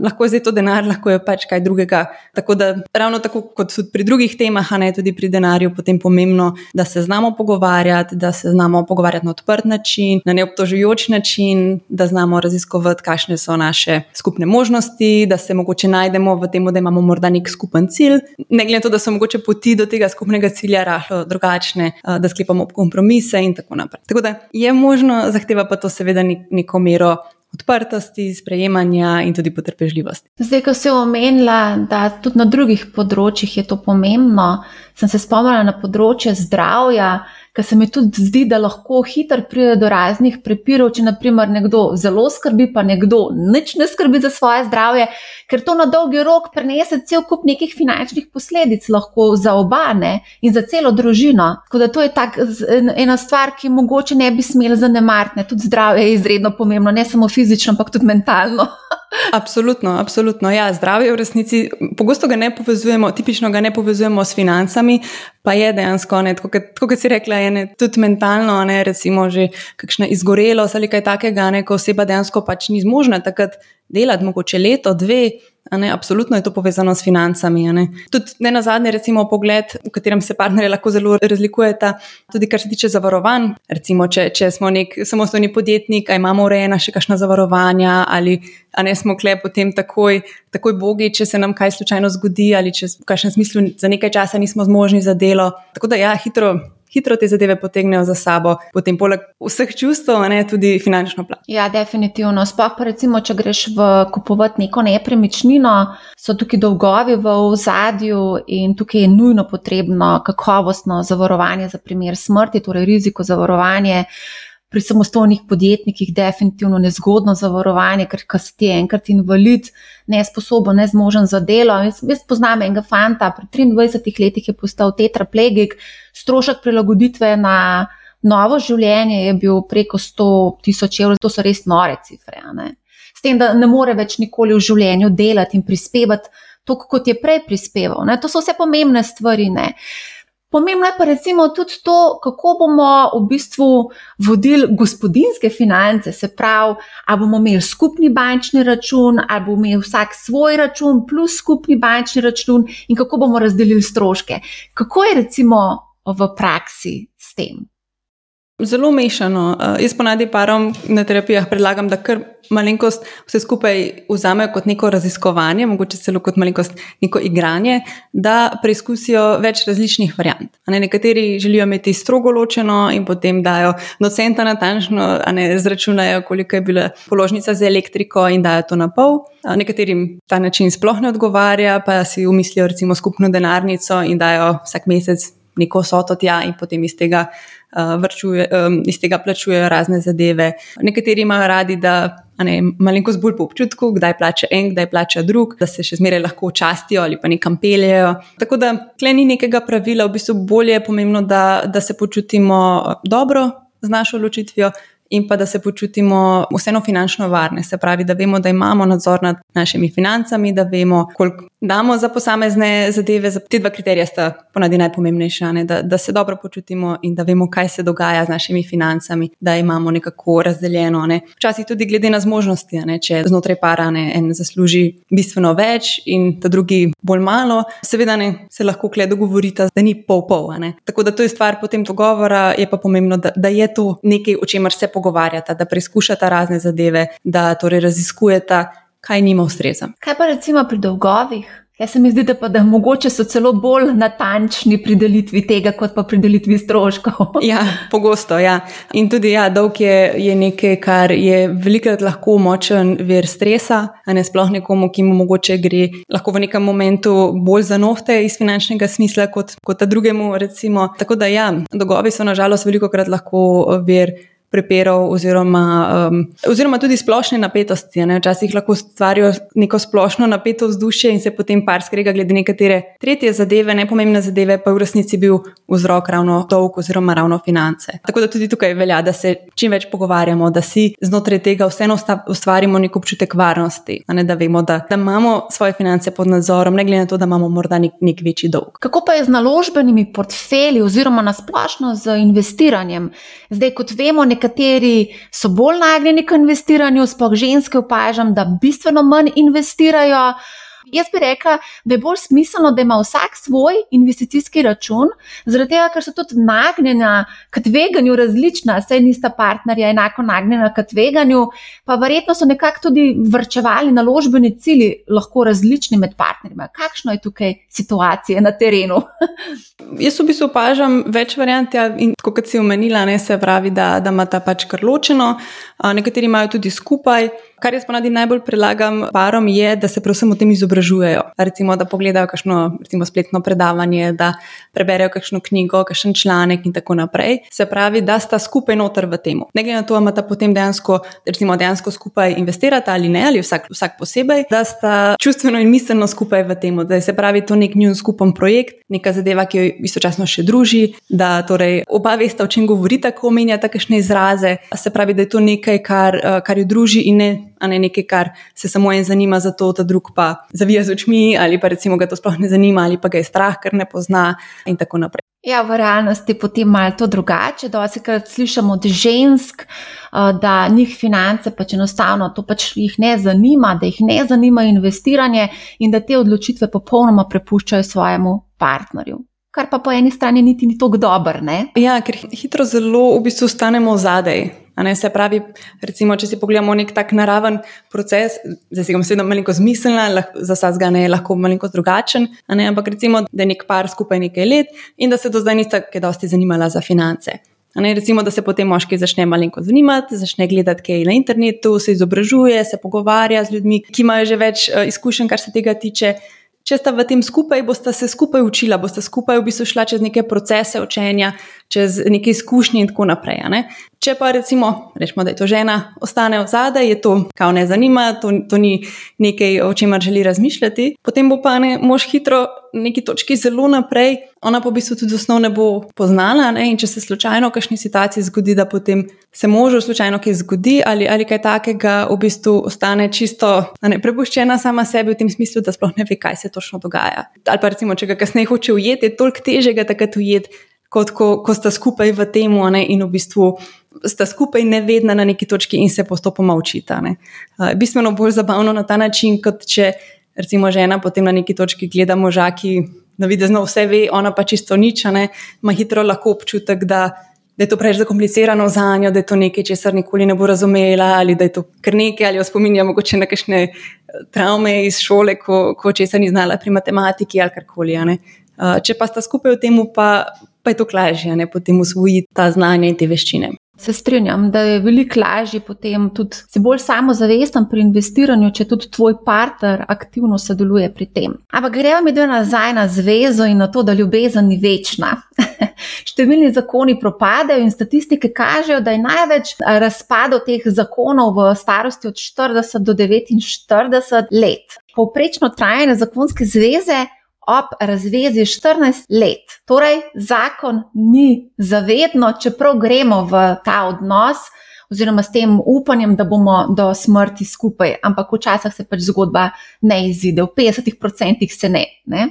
Lahko je zdaj to denar, lahko je pač kaj drugega. Tako da, ravno tako kot tudi pri drugih temah, a ne tudi pri denarju, potem pomembno, da se znamo pogovarjati, da se znamo pogovarjati na odprt način, na neobtožujoč način, da znamo raziskovati, kakšne so naše skupne možnosti, da se mogoče najdemo v tem, da imamo morda nek skupen cilj. Ne glede na to, da so mogoče poti do tega skupnega cilja rahlo drugačne, da sklepamo kompromise in tako naprej. Tako da je možno, zahteva pa to seveda neko mero odprtosti, sprejemanja in tudi potrpežljivosti. Zdaj, ko si omenila, da tudi na drugih področjih je to pomembno, sem se spomnila na področje zdravja ker se mi tudi zdi, da lahko hitro pride do raznih prepirov, če naprimer nekdo zelo skrbi, pa nekdo nič ne skrbi za svoje zdravje, ker to na dolgi rok prenese cel kup nekih finančnih posledic, lahko za obane in za celo družino. Tako da to je tak, ena stvar, ki mogoče ne bi smela zanemariti. Tudi zdravje je izredno pomembno, ne samo fizično, ampak tudi mentalno. Absolutno, absolutno. Ja, zdravje v resnici pogosto ga ne povezujemo, tipično ga ne povezujemo s financami, pa je dejansko, ne, tako, kot si rekla, ne, tudi mentalno, ne, recimo že kakšna izgorelost ali kaj takega, ne, ko oseba dejansko pač ni zmožna takrat delati, mogoče leto, dve. Ne, absolutno je to povezano s financami. Ne. Tudi ne na zadnje, recimo, pogled, v katerem se partnerji lahko zelo razlikujeta, tudi kar se tiče zavarovanj. Recimo, če, če smo nek samostojni podjetnik, ali imamo urejena še kakšna zavarovanja, ali ne smo klep potem takoj, takoj bogi, če se nam kaj slučajno zgodi, ali če v kažem smislu za nekaj časa nismo zmožni za delo. Tako da, ja, hitro hitro te zadeve potegnejo za sabo, potem poleg vseh čustev, ne tudi finančno plat. Ja, definitivno. Sploh pa recimo, če greš v kupovati neko nepremičnino, so tukaj dolgovi v ozadju in tukaj je nujno potrebno kakovostno zavarovanje za primer smrti, torej riziko zavarovanje pri samostojnih podjetnikih definitivno nezgodno zavarovanje, ker ko si ti enkrat invalid, nesposoben, nezmožen za delo. Jaz, jaz poznam enega fanta, pri 23 letih je postal tetraplegik, strošek prilagoditve na novo življenje je bil preko 100 tisoč evrov, to so res nore cifre. S tem, da ne more več nikoli v življenju delati in prispevati. To, kot je prej prispeval, ne? to so vse pomembne stvari. Ne? Pomembno je pa recimo tudi to, kako bomo v bistvu vodili gospodinske finance, se pravi, ali bomo imeli skupni bančni račun, ali bomo imeli vsak svoj račun plus skupni bančni račun in kako bomo razdelili stroške. Kako je recimo v praksi s tem? Zelo mešano. Uh, jaz ponadi parom na terapijah predlagam, da kar malenkost vse skupaj vzamejo kot neko raziskovanje, mogoče celo kot malenkost neko igranje, da preizkusijo več različnih variant. Ne, nekateri želijo imeti strogo ločeno in potem dajo nocenta natančno, ne zračunajo, koliko je bila položnica za elektriko in dajo to na pol. A nekaterim ta način sploh ne odgovarja, pa si umislijo recimo skupno denarnico in dajo vsak mesec neko soto tja in potem iz tega uh, vrčuje, um, iz tega plačujejo razne zadeve. Nekateri imajo radi, da ne, malenkost bolj po občutku, kdaj plača en, kdaj plača drug, da se še zmeraj lahko častijo ali pa nekam peljejo. Tako da tle ni nekega pravila, v bistvu bolje je pomembno, da, da se počutimo dobro z našo odločitvijo in pa da se počutimo vseeno finančno varne. Se pravi, da vemo, da imamo nadzor nad našimi financami, da vemo, koliko damo za posamezne zadeve. Te dva kriterija sta ponadi najpomembnejša, da, da se dobro počutimo in da vemo, kaj se dogaja z našimi financami, da imamo nekako razdeljeno. Ne. Včasih tudi glede na zmožnosti, ne, če znotraj para ne, en zasluži bistveno več in ta drugi bolj malo, seveda ne, se lahko kle dogovorita, da ni pol-pol. Tako da to je stvar potem dogovora, je pa pomembno, da, da je to nekaj, o čemer se pogovarjata, da preizkušata razne zadeve, da torej raziskujeta, kaj njima ustreza. Kaj pa recimo pri dolgovih? Jaz se mi zdi, da, pa, da mogoče so celo bolj natančni pri delitvi tega, kot pa pri delitvi stroškov. ja, pogosto. Ja. In tudi ja, dolg je, je nekaj, kar je velikokrat lahko močen vir stresa, a ne sploh nekomu, ki mu mogoče gre lahko v nekem momentu bolj za nohte iz finančnega smisla, kot, kot drugemu. Recimo. Tako da ja, dolgovi so nažalost velikokrat lahko vir prepirov, oziroma, um, oziroma tudi splošne napetosti. Ne? Včasih lahko stvarijo neko splošno napeto vzdušje in se potem par skrega glede nekatere tretje zadeve, nepomembne zadeve, pa v resnici bil vzrok ravno dolg oziroma ravno finance. Tako da tudi tukaj velja, da se čim več pogovarjamo, da si znotraj tega vseeno ustvarimo nek občutek varnosti, ne, da vemo, da, da imamo svoje finance pod nadzorom, ne glede na to, da imamo morda nek, nek večji dolg. Kako pa je z naložbenimi portfelji oziroma nasplošno z investiranjem? Zdaj, kot vemo, nek nekateri so bolj nagnjeni k investiranju, spoh ženske opažam, da bistveno manj investirajo. Jaz bi rekla, da je bolj smiselno, da ima vsak svoj investicijski račun, zaradi tega, ker so tudi nagnjena k tveganju različna, saj nista partnerja enako nagnjena k tveganju, pa verjetno so nekako tudi vrčevali naložbeni cilji lahko različni med partnerima. Kakšno je tukaj situacija na terenu? Jaz v bistvu opažam več variant, ja, in kot si omenila, ne se pravi, da, da ima ta pač kar ločeno, nekateri imajo tudi skupaj. Kar jaz ponadi najbolj prilagam parom, je, da se predvsem o tem izobražujejo. Recimo, da pogledajo kakšno recimo, spletno predavanje, da preberejo kakšno knjigo, kakšen članek in tako naprej. Se pravi, da sta skupaj noter v tem. Ne glede na to, ali imata potem dejansko, recimo, dejansko skupaj investirati ali ne, ali vsak, vsak posebej, da sta čustveno in miselno skupaj v tem. Se pravi, to je nek njun skupen projekt, neka zadeva, ki jo istočasno še druži, da torej oba veste, o čem govorite, ko omenjate kakšne izraze. Se pravi, da je to nekaj, kar, kar jo druži in ne a ne nekaj, kar se samo en zanima za to, da drug pa zavija z očmi, ali pa recimo ga to sploh ne zanima, ali pa ga je strah, ker ne pozna in tako naprej. Ja, v realnosti je potem malo to drugače. Dosti krat slišimo od žensk, da njih finance pač enostavno to pač jih ne zanima, da jih ne zanima investiranje in da te odločitve popolnoma prepuščajo svojemu partnerju. Kar pa po eni strani niti ni tako dobro. Ja, ker hitro zelo v bistvu stanemo zadaj. Ne, se pravi, recimo, če si pogledamo nek tak naraven proces, zdaj si ga mislim, da je malo zmiselna, za vsakega ne je lahko malo drugačen, ne, ampak recimo, da je nek par skupaj nekaj let in da se do zdaj nista kaj dosti zanimala za finance. Ne, recimo, da se potem moški začne malo zanimati, začne gledati kaj na internetu, se izobražuje, se pogovarja z ljudmi, ki imajo že več uh, izkušenj, kar se tega tiče če sta v tem skupaj, boste se skupaj učila, boste skupaj v bistvu šla čez neke procese učenja, čez neke izkušnje in tako naprej. Če pa recimo, rečemo, da je to žena, ostane v zadaj, je to, kao ne zanima, to, to ni nekaj, o čemer želi razmišljati, potem bo pa ne mož hitro neki točki zelo naprej, ona pa v bistvu tudi osnov ne bo poznala. Ne? In če se slučajno v kakšni situaciji zgodi, da potem se možu slučajno kaj zgodi ali, ali kaj takega, v bistvu ostane čisto ne, prepuščena sama sebi v tem smislu, da sploh ne ve, kaj se točno dogaja. Ali pa recimo, če ga kasneje hoče ujeti, je toliko teže ga takrat ujeti, kot ko, ko sta skupaj v tem in v bistvu. Sta skupaj nevedna na neki točki in se postopoma učita. Uh, bistveno bolj zabavno na ta način, kot če recimo žena potem na neki točki gleda moža, ki na videzno vse ve, ona pa čisto nič, ne, ima hitro lahko občutek, da, da je to preveč zakomplicirano za njo, da je to nekaj, česar nikoli ne bo razumela, ali da je to kar nekaj, ali jo spominja mogoče na kakšne eh, travme iz šole, ko, ko česar ni znala pri matematiki ali karkoli. Uh, če pa sta skupaj v tem, pa, pa je to lažje, potem usvojiti ta znanje in te veščine. Se strinjam, da je veliko lažje potem tudi si bolj samozavesten pri investiranju, če tudi tvoj partner aktivno sodeluje pri tem. Ampak gremo mi dve nazaj na zvezo in na to, da ljubezen ni večna. Številni zakoni propadajo in statistike kažejo, da je največ razpadov teh zakonov v starosti od 40 do 49 let. Povprečno trajanje zakonske zveze ob razvezi 14 let. Torej, zakon ni zavedno, čeprav gremo v ta odnos, oziroma s tem upanjem, da bomo do smrti skupaj, ampak včasih se pač zgodba ne izide, v 50% se ne. ne?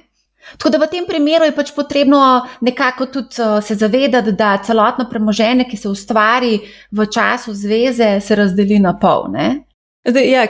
Tako da v tem primeru je pač potrebno nekako tudi eh, se zavedati, da celotno premoženje, ki se ustvari v času zveze, se razdeli na pol. Ne? Zdaj, ja,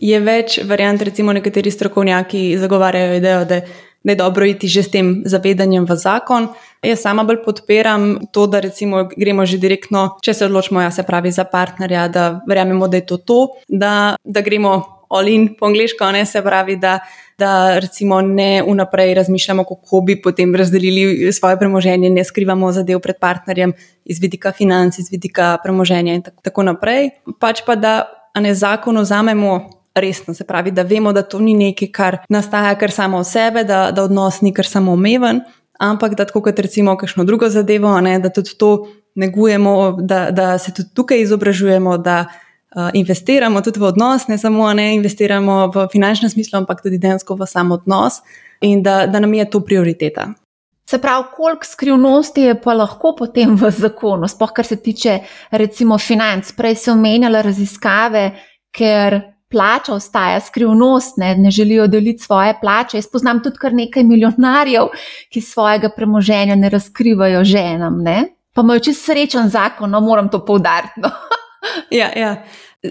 je več variant, recimo nekateri strokovnjaki zagovarjajo idejo, da da je dobro iti že s tem zavedanjem v zakon. Jaz sama bolj podpiram to, da recimo gremo že direktno, če se odločimo, ja, se pravi za partnerja, da verjamemo, da je to to, da, da gremo all-in po angliško, ne se pravi, da, da recimo ne vnaprej razmišljamo, kako bi potem razdelili svoje premoženje, ne skrivamo zadev pred partnerjem iz vidika financ, iz vidika premoženja in tako, tako naprej. Pač pa da ne zakon vzamemo resno. Se pravi, da vemo, da to ni nekaj, kar nastaja kar samo od sebe, da, da odnos ni kar samo omeven, ampak da tako kot recimo kakšno drugo zadevo, ne, da tudi to negujemo, da, da se tudi tukaj izobražujemo, da uh, investiramo tudi v odnos, ne samo ne investiramo v finančnem smislu, ampak tudi dejansko v sam odnos in da, da nam je to prioriteta. Se pravi, koliko skrivnosti je pa lahko potem v zakonu, spoh kar se tiče recimo financ. Prej se omenjala raziskave, ker plača ostaja skrivnost, ne, ne želijo deliti svoje plače. Jaz poznam tudi kar nekaj milijonarjev, ki svojega premoženja ne razkrivajo ženam. Ne. Pa imajo čisto srečen zakon, no moram to poudariti. No. ja, ja.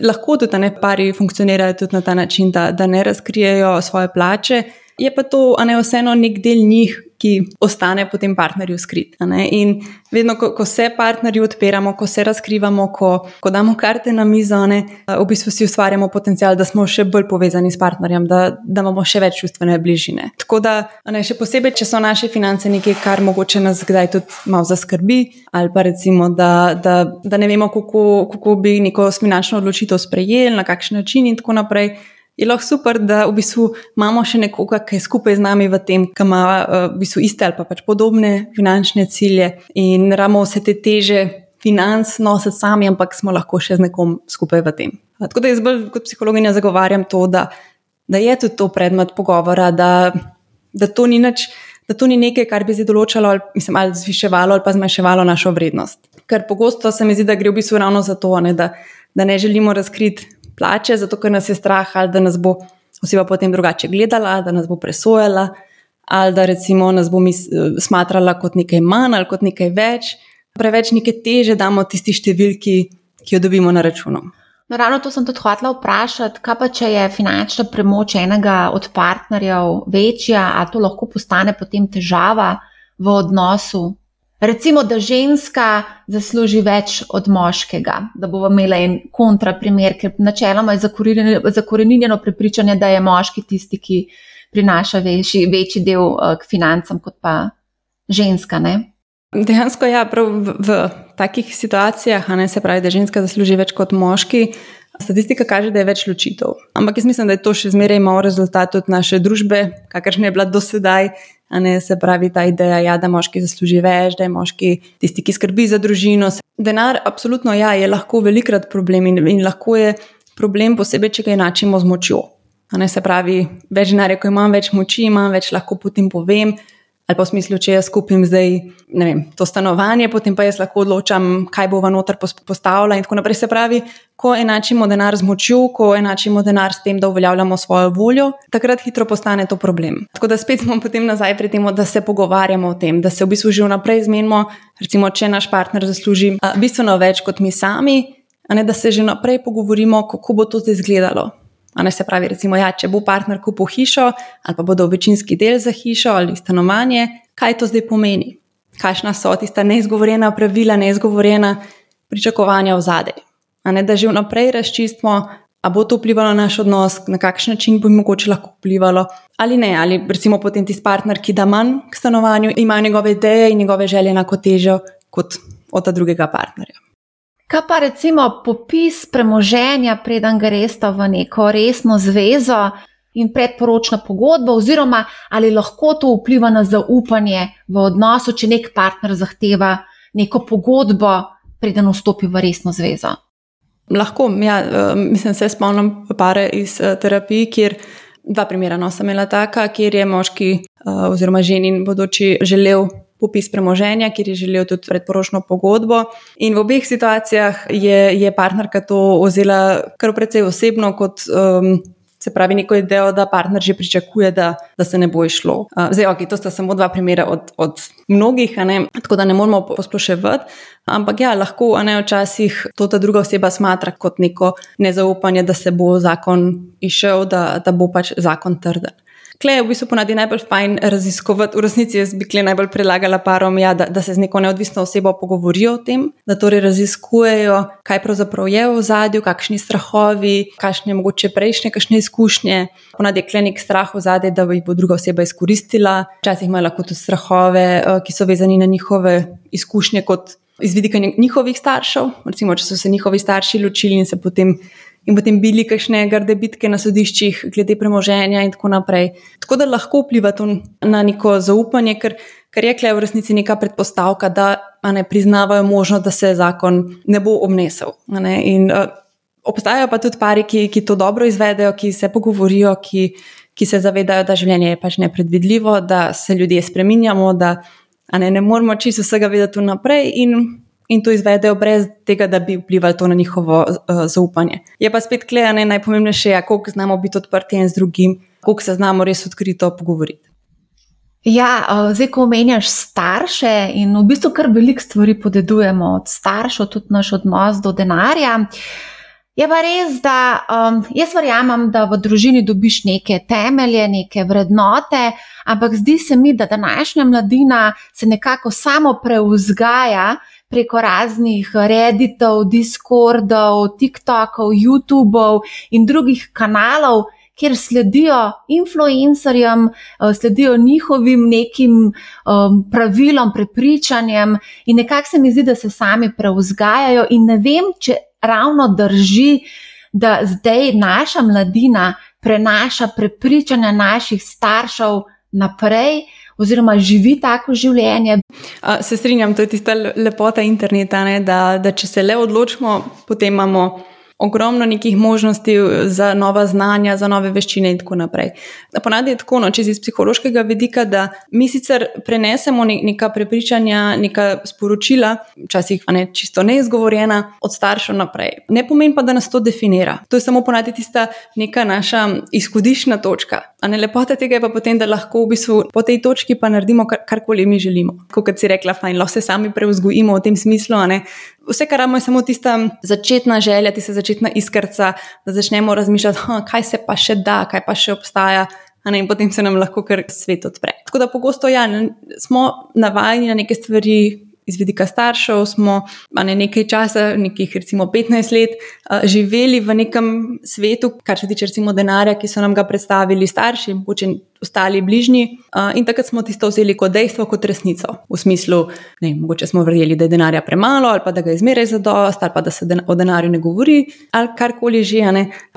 Lahko tudi ne pari funkcionirajo tudi na ta način, da, da ne razkrijejo svoje plače. Je pa to, a ne vseeno, nek del njih, ki ostane potem partnerju skrit. In vedno, ko, ko se partnerji odpiramo, ko se razkrivamo, ko, ko damo karte na mizo, ne, v bistvu si ustvarjamo potencial, da smo še bolj povezani s partnerjem, da, da imamo še več čustvene bližine. Tako da, ne, še posebej, če so naše finance nekaj, kar mogoče nas kdaj tudi malo zaskrbi, ali pa recimo, da, da, da ne vemo, kako, kako bi neko finančno odločitev sprejeli, na kakšen način in tako naprej je lahko super, da v bistvu imamo še nekoga, ki je skupaj z nami v tem, ki ima eh, v bistvu iste ali pa pač podobne finančne cilje in ramo vse te teže financ nositi sami, ampak smo lahko še z nekom skupaj v tem. Tako da jaz bolj kot psihologinja zagovarjam to, da, da je tudi to predmet pogovora, da, da to ni nič. Da to ni nekaj, kar bi zdaj določalo, ali, mislim, ali zviševalo ali pa zmanjševalo našo vrednost. Ker pogosto se mi zdi, da gre v bistvu ravno za to, ne, da, da ne želimo razkriti plače, zato ker nas je strah, ali da nas bo oseba potem drugače gledala, da nas bo presojala, ali da recimo nas bo mis, smatrala kot nekaj manj ali kot nekaj več. Preveč neke teže damo tisti številki, ki jo dobimo na računu. No, ravno to sem tudi hotela vprašati, kaj pa če je finančna premoč enega od partnerjev večja, ali to lahko postane potem težava v odnosu Recimo, da ženska zasluži več od moškega, da bo imela en kontraprimer, ker načeloma je zakorenjeno prepričanje, da je moški tisti, ki prinaša večji, večji del uh, k financam, kot pa ženska. Ne? Dejansko je ja, prav v, v takih situacijah, ne se pravi, da ženska zasluži več kot moški. Statistika kaže, da je več ločitev. Ampak jaz mislim, da je to še zmeraj malo rezultat od naše družbe, kakršna je bila do sedaj. Ne, se pravi, ta ideja, ja, da moški zasluži več, da je moški tisti, ki skrbi za družino. Denar, absolutno, ja, je lahko velikrat problem in, in lahko je problem, posebej, če ga enačimo z močjo. Ne, se pravi, več denarja, ko imam več moči, imam več lahko potem povem ali pa v smislu, če jaz kupim zdaj vem, to stanovanje, potem pa jaz lahko odločam, kaj bo v noter postavila in tako naprej. Se pravi, ko enačimo denar z močjo, ko enačimo denar s tem, da uveljavljamo svojo voljo, takrat hitro postane to problem. Tako da spet smo potem nazaj pri tem, da se pogovarjamo o tem, da se v bistvu že vnaprej zmenimo, recimo, če naš partner zasluži bistveno več kot mi sami. Ne, da se že naprej pogovorimo, kako bo to zdaj izgledalo. Ne, se pravi, recimo, ja, če bo partner kupil hišo, ali pa bodo večinski del za hišo ali stanovanje, kaj to zdaj pomeni? Kakšna so tista neizgovorjena pravila, neizgovorjena pričakovanja v zadej? Ne, da že vnaprej razčistimo, ali bo to vplivalo na naš odnos, na kakšen način bo mogoče lahko vplivalo, ali ne, ali recimo potem tisti partner, ki da manj k stanovanju, ima njegove ideje in njegove želje enako težo kot od drugega partnerja. Kaj pa recimo popis premoženja, preden greste v neko resno zvezo in predporočna pogodba, oziroma ali lahko to vpliva na zaupanje v odnosu, če nek partner zahteva neko pogodbo, preden vstopi v resno zvezo? Lahko, ja, eh, mislim, se spomnim pare iz eh, terapije, kjer dva primera, no, sem imela taka, kjer je moški eh, oziroma ženin bodoči želel popis premoženja, kjer je želel tudi predporočno pogodbo. In v obeh situacijah je, je partnerka to vzela kar precej osebno, kot um, se pravi, neko idejo, da partner že pričakuje, da, da se ne bo išlo. Uh, zdaj, ok, to sta samo dva primera od, od mnogih, ne? tako da ne moramo posploševati. Ampak ja, lahko ne včasih to ta druga oseba smatra kot neko nezaupanje, da se bo zakon išel, da, da bo pač zakon trden. Klej je v bistvu ponadi najbolj fajn raziskovati. V resnici jaz bi klej najbolj predlagala parom, ja, da, da se z neko neodvisno osebo pogovorijo o tem, da torej raziskujejo, kaj pravzaprav je v zadju, kakšni strahovi, kakšne mogoče prejšnje, kakšne izkušnje. Ponadi je klej nek strah v zadju, da jih bo druga oseba izkoristila. Včasih imajo lahko tudi strahove, eh, ki so vezani na njihove izkušnje kot iz vidika njihovih staršev. Recimo, če so se njihovi starši ločili in se potem in potem bili kakšne grde bitke na sodiščih, glede premoženja in tako naprej. Tako da lahko vpliva to na neko zaupanje, ker, ker je klej v resnici neka predpostavka, da ne priznavajo možnost, da se zakon ne bo obnesel. Ne? In uh, obstajajo pa tudi pari, ki, ki to dobro izvedejo, ki se pogovorijo, ki, ki se zavedajo, da življenje je pač nepredvidljivo, da se ljudje spreminjamo, da ne, ne moramo čisto vsega vedeti vnaprej. In in to izvedejo brez tega, da bi vplivali to na njihovo uh, zaupanje. Je pa spet klejane najpomembnejše, ja, koliko znamo biti odprti en z drugim, koliko se znamo res odkrito pogovoriti. Ja, zdaj, ko omenjaš starše in v bistvu kar veliko stvari podedujemo od staršev, tudi naš odnos do denarja. Je pa res, da um, jaz verjamem, da v družini dobiš neke temelje, neke vrednote, ampak zdi se mi, da današnja mladina se nekako samo preuzgaja preko raznih Redditov, Discordov, TikTokov, YouTubeov in drugih kanalov kjer sledijo influencerjem, eh, sledijo njihovim nekim um, pravilom, prepričanjem, in nekako se mi zdi, da se sami preuzgajajo. In ne vem, če ravno drži, da zdaj naša mladina prenaša prepričanja naših staršev naprej. Oziroma, živi tako življenje. Se strinjam, to je tista lepota interneta, ne, da, da če se le odločimo, potem imamo ogromno nekih možnosti za nova znanja, za nove veščine in tako naprej. Ponadi je tako, no, če iz psihološkega vidika, da mi sicer prenesemo neka prepričanja, neka sporočila, včasih ne čisto neizgovorjena, od staršev naprej. Ne pomeni pa, da nas to definira. To je samo ponadi tista neka naša izhodišna točka. A ne lepota tega je pa potem, da lahko v bistvu po tej točki pa naredimo kar, karkoli mi želimo. Kot si rekla, fajn, lahko se sami preuzgojimo v tem smislu, vse, kar imamo, je samo tista začetna želja, tista začetna iskrca, da začnemo razmišljati, kaj se pa še da, kaj pa še obstaja. Ne, in potem se nam lahko kar svet odpre. Tako da pogosto ja, ne, smo navajeni na neke stvari, iz vidika staršev, smo ne, nekaj časa, nekih recimo 15 let, živeli v nekem svetu, kar se tiče denarja, ki so nam ga predstavili starši, mogoče ostali bližnji. In takrat smo tisto vzeli kot dejstvo, kot resnico. V smislu, ne, mogoče smo verjeli, da je denarja premalo, ali pa da ga je zmeraj za dost, ali pa da se o denarju ne govori, ali karkoli že.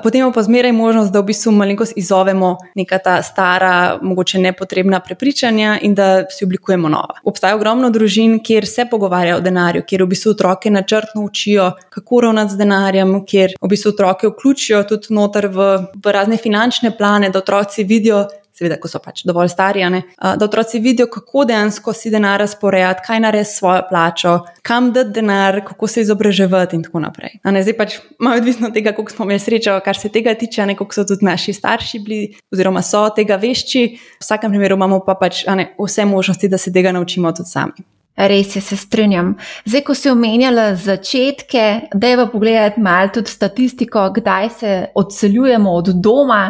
Potem pa zmeraj možnost, da v bistvu malenkost izzovemo neka ta stara, mogoče nepotrebna prepričanja in da si oblikujemo nova. Obstaja ogromno družin, kjer se pogovarjajo o denarju, kjer v bistvu otroke načrtno učijo, kako ravnati z denarjem, kjer v bistvu otroke vključijo tudi noter v, v razne finančne plane, da otroci vidijo seveda, ko so pač dovolj stari, ne, da otroci vidijo, kako dejansko si denar razporejati, kaj narediti s svojo plačo, kam dati denar, kako se izobraževati in tako naprej. Ne, zdaj pač malo odvisno od tega, koliko smo imeli srečo, kar se tega tiče, ne, koliko so tudi naši starši bili, oziroma so tega vešči. V vsakem primeru imamo pa pač ne, vse možnosti, da se tega naučimo tudi sami. Res je, se strinjam. Zdaj, ko si omenjala začetke, da je pa pogledati malo tudi statistiko, kdaj se odseljujemo od doma.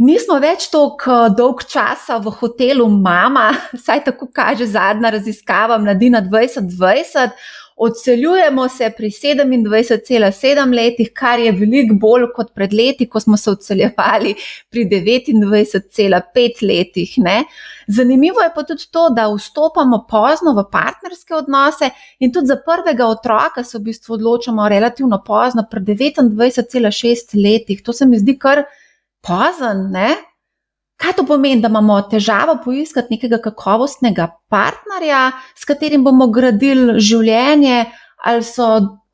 Nismo več tako dolg časa v hotelu Mama, saj tako kaže zadnja raziskava Mladina 2020. Odseljujemo se pri 27,7 letih, kar je veliko bolj kot pred leti, ko smo se odseljevali pri 29,5 letih. Ne? Zanimivo je pa tudi to, da vstopamo pozno v partnerske odnose in tudi za prvega otroka se v bistvu odločamo relativno pozno, pri 29,6 letih. To se mi zdi kar pozen. Ne? Kaj to pomeni, da imamo težavo poiskati nekega kakovostnega partnerja, s katerim bomo gradili življenje, ali so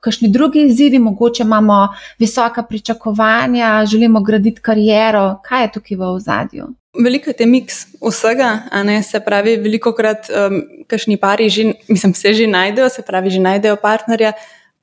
kakšni drugi izzivi, mogoče imamo visoka pričakovanja, želimo graditi kariero. Kaj je tukaj v ozadju? Veliko je miks vsega, se pravi, veliko krat, um, kašni pari, že, mislim, se že najdejo, se pravi, že najdejo partnerja,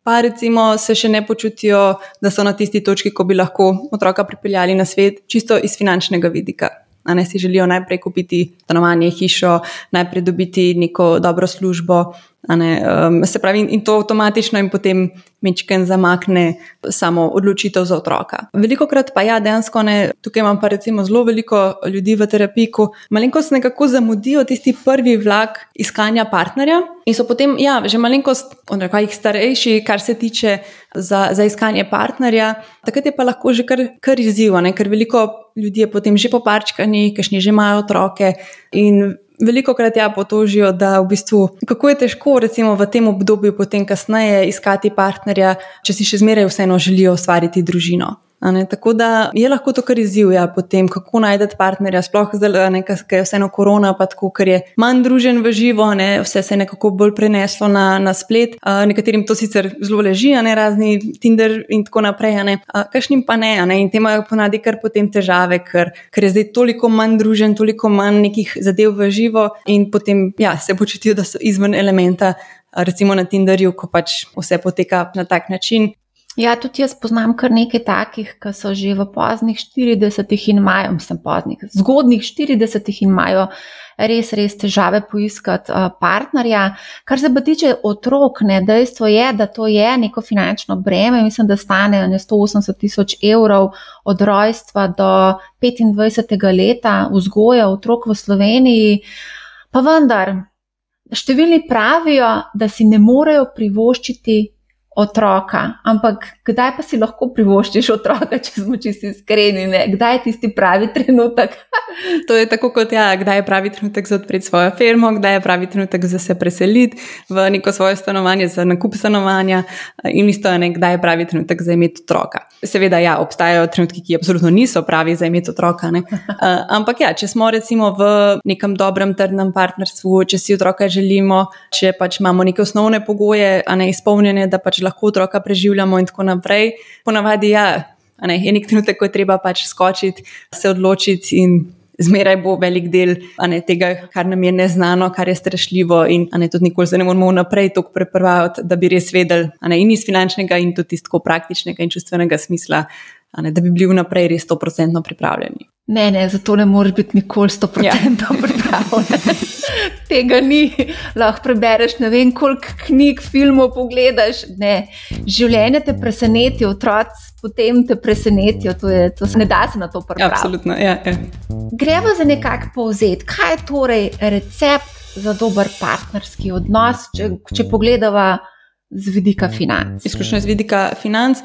pa recimo se še ne počutijo, da so na tisti točki, ko bi lahko otroka pripeljali na svet, čisto iz finančnega vidika. A ne si želijo najprej kupiti stanovanje, hišo, najprej dobiti neko dobro službo, Um, se pravi, in to avtomatično in potem mečken zamakne samo odločitev za otroka. Veliko krat pa ja, dejansko ne, tukaj imam pa recimo zelo veliko ljudi v terapiji, ko malenkost nekako zamudijo tisti prvi vlak iskanja partnerja in so potem, ja, že malenkost, onako jih starejši, kar se tiče za, za iskanje partnerja, takrat je pa lahko že kar, kar izziv, ker veliko ljudi je potem že poparčkani, kašni že imajo otroke in veliko krat ja potožijo, da v bistvu kako je težko, recimo v tem obdobju, potem kasneje iskati partnerja, če si še zmeraj vseeno želijo ustvariti družino. Tako da je lahko to kar izziv, ja, potem kako najti partnerja, sploh zdaj, ker je vseeno korona, pa tako, ker je manj družen v živo, ne, vse se je nekako bolj preneslo na, na splet. A, nekaterim to sicer zelo leži, ne razni Tinder in tako naprej, kakšnim pa ne, ne, in tem imajo ponadi kar potem težave, ker, ker je zdaj toliko manj družen, toliko manj nekih zadev v živo in potem ja, se počutijo, da so izven elementa. Recimo na Tinderju, ko pač vse poteka na tak način, Ja, tudi jaz poznam kar nekaj takih, ki so že v poznih 40-ih in imajo, mislim, poznih, zgodnih 40-ih in imajo res, res težave poiskati uh, partnerja. Kar se pa tiče otrok, ne, dejstvo je, da to je neko finančno breme. Mislim, da stane 180 tisoč evrov od rojstva do 25. leta vzgoja otrok v Sloveniji. Pa vendar, številni pravijo, da si ne morejo privoščiti otroka, ampak kdaj pa si lahko privoščiš otroka, če smo čisti iskreni, ne? kdaj je tisti pravi trenutek? to je tako kot ja, kdaj je pravi trenutek za odpreti svojo firmo, kdaj je pravi trenutek za se preseliti v neko svoje stanovanje, za nakup stanovanja in isto je, ne, kdaj je pravi trenutek za imeti otroka. Seveda, ja, obstajajo trenutki, ki absolutno niso pravi za imeti otroka, uh, ampak ja, če smo recimo v nekem dobrem, trdnem partnerstvu, če si otroka želimo, če pač imamo neke osnovne pogoje, a ne izpolnjene, da pač lahko otroka preživljamo, in tako naprej. Ponavadi ja, ne, je nek trenutek, ko je treba pač skočiti, se odločiti in. Zmeraj bo velik del ne, tega, kar nam je neznano, kar je strašljivo, in ne, tudi nikoli se ne moramo naprej tako prepraviti, da bi res vedeli, ne, in iz finančnega, in tudi iz tako praktičnega in čustvenega smisla, ne, da bi bili vnaprej res 100% pripravljeni. Ne, ne, zato ne moreš biti nikoli 100% ja. pripravljen. Tega ni, lahko prebereš ne vem, koliko knjig, filmov pogledaš. Ne. Življenje te preseneti, otroci potem te presenetijo, to, je, to se ne da se na to pripraviti. Absolutno, ja. ja. Gremo za nekako povzeti, kaj je torej recept za dober partnerski odnos, če, če pogledamo z vidika financ. Izključno z vidika financ.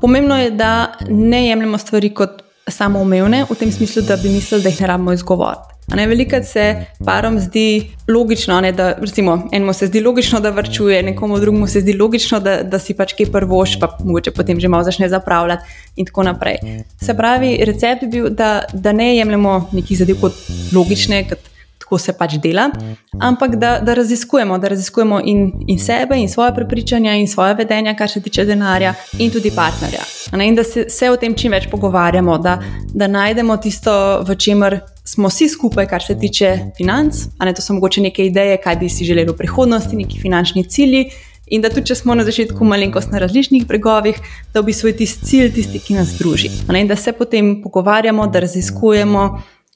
Pomembno je, da ne jemljemo stvari kot samoumevne, v tem smislu, da bi mislili, da jih ne rabimo izgovoriti. Veliko se parom zdi logično, ne, da recimo, enemu se zdi logično, da vrčuje, nekomu drugemu se zdi logično, da, da si pač kaj prvoš, pa mogoče potem že malo začne zapravljati in tako naprej. Se pravi, recept bi bil, da, da ne jemljemo nekih zadev kot logične, kot tako se pač dela, ampak da, da raziskujemo, da raziskujemo in, in sebe, in svoje prepričanja, in svoje vedenja, kar se tiče denarja, in tudi partnerja. Ne, in da se, se o tem čim več pogovarjamo, da, da najdemo tisto, v čemer smo vsi skupaj, kar se tiče financ. Ne, to so mogoče neke ideje, kaj bi si želeli v prihodnosti, neki finančni cilji. In da tudi, če smo na začetku malenkost na različnih bregovih, da bi svoj tisti cilj, tisti, ki nas druži. In da se potem pogovarjamo, da raziskujemo,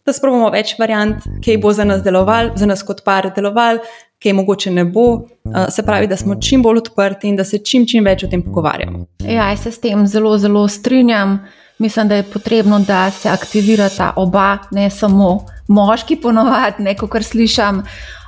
da sprobamo več variant, kaj bo za nas deloval, za nas kot par deloval, kaj mogoče ne bo. Se pravi, da smo čim bolj odprti in da se čim, čim več o tem pogovarjamo. Ja, se s tem zelo, zelo strinjam. Mislim, da je potrebno, da se aktivirata oba, ne samo moški, ponovadi, neko kar slišim.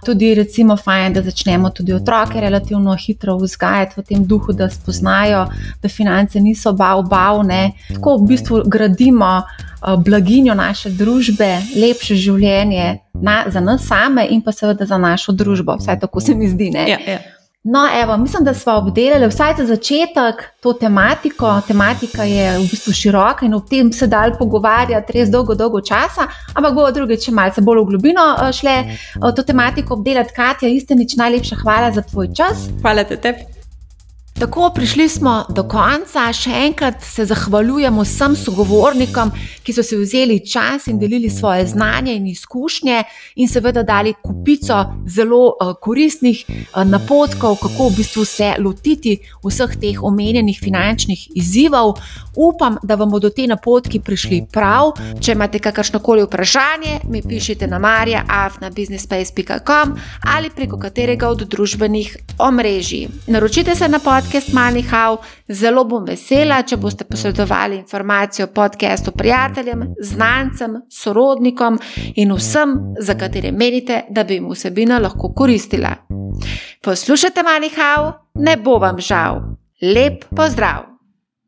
Tudi, recimo, fajn, da začnemo tudi otroke relativno hitro vzgajati v tem duhu, da spoznajo, da finance niso bav, bav. Ne. Tako v bistvu gradimo uh, blaginjo naše družbe, lepše življenje na, za nas same in pa seveda za našo družbo. Vsaj tako se mi zdi. Ja, ja. No, evo, mislim, da smo obdelali vsaj za začetek to tematiko. Tematika je v bistvu široka in o tem se dal pogovarjati res dolgo, dolgo časa, ampak bo druge, če malce bolj v globino eh, šle eh, to tematiko obdelati. Katja, iste nič najlepša hvala za tvoj čas. Hvala te tebi. Tako prišli smo do konca. Še enkrat se zahvaljujemo vsem sogovornikom, ki so se vzeli čas in delili svoje znanje in izkušnje, in seveda dali kupico zelo uh, koristnih uh, napotkov, kako v bistvu se lotiti vseh teh omenjenih finančnih izzivov. Upam, da vam bodo te napotki prišli prav. Če imate kakršno koli vprašanje, mi pišite na marja.afnabusinessspace.com ali preko katerega od družbenih omrežij. Naročite se na pot podcast Manihau. Zelo bom vesela, če boste posredovali informacijo o podkastu prijateljem, znancem, sorodnikom in vsem, za katere menite, da bi jim vsebina lahko koristila. Poslušajte Manihau, ne bo vam žal. Lep pozdrav!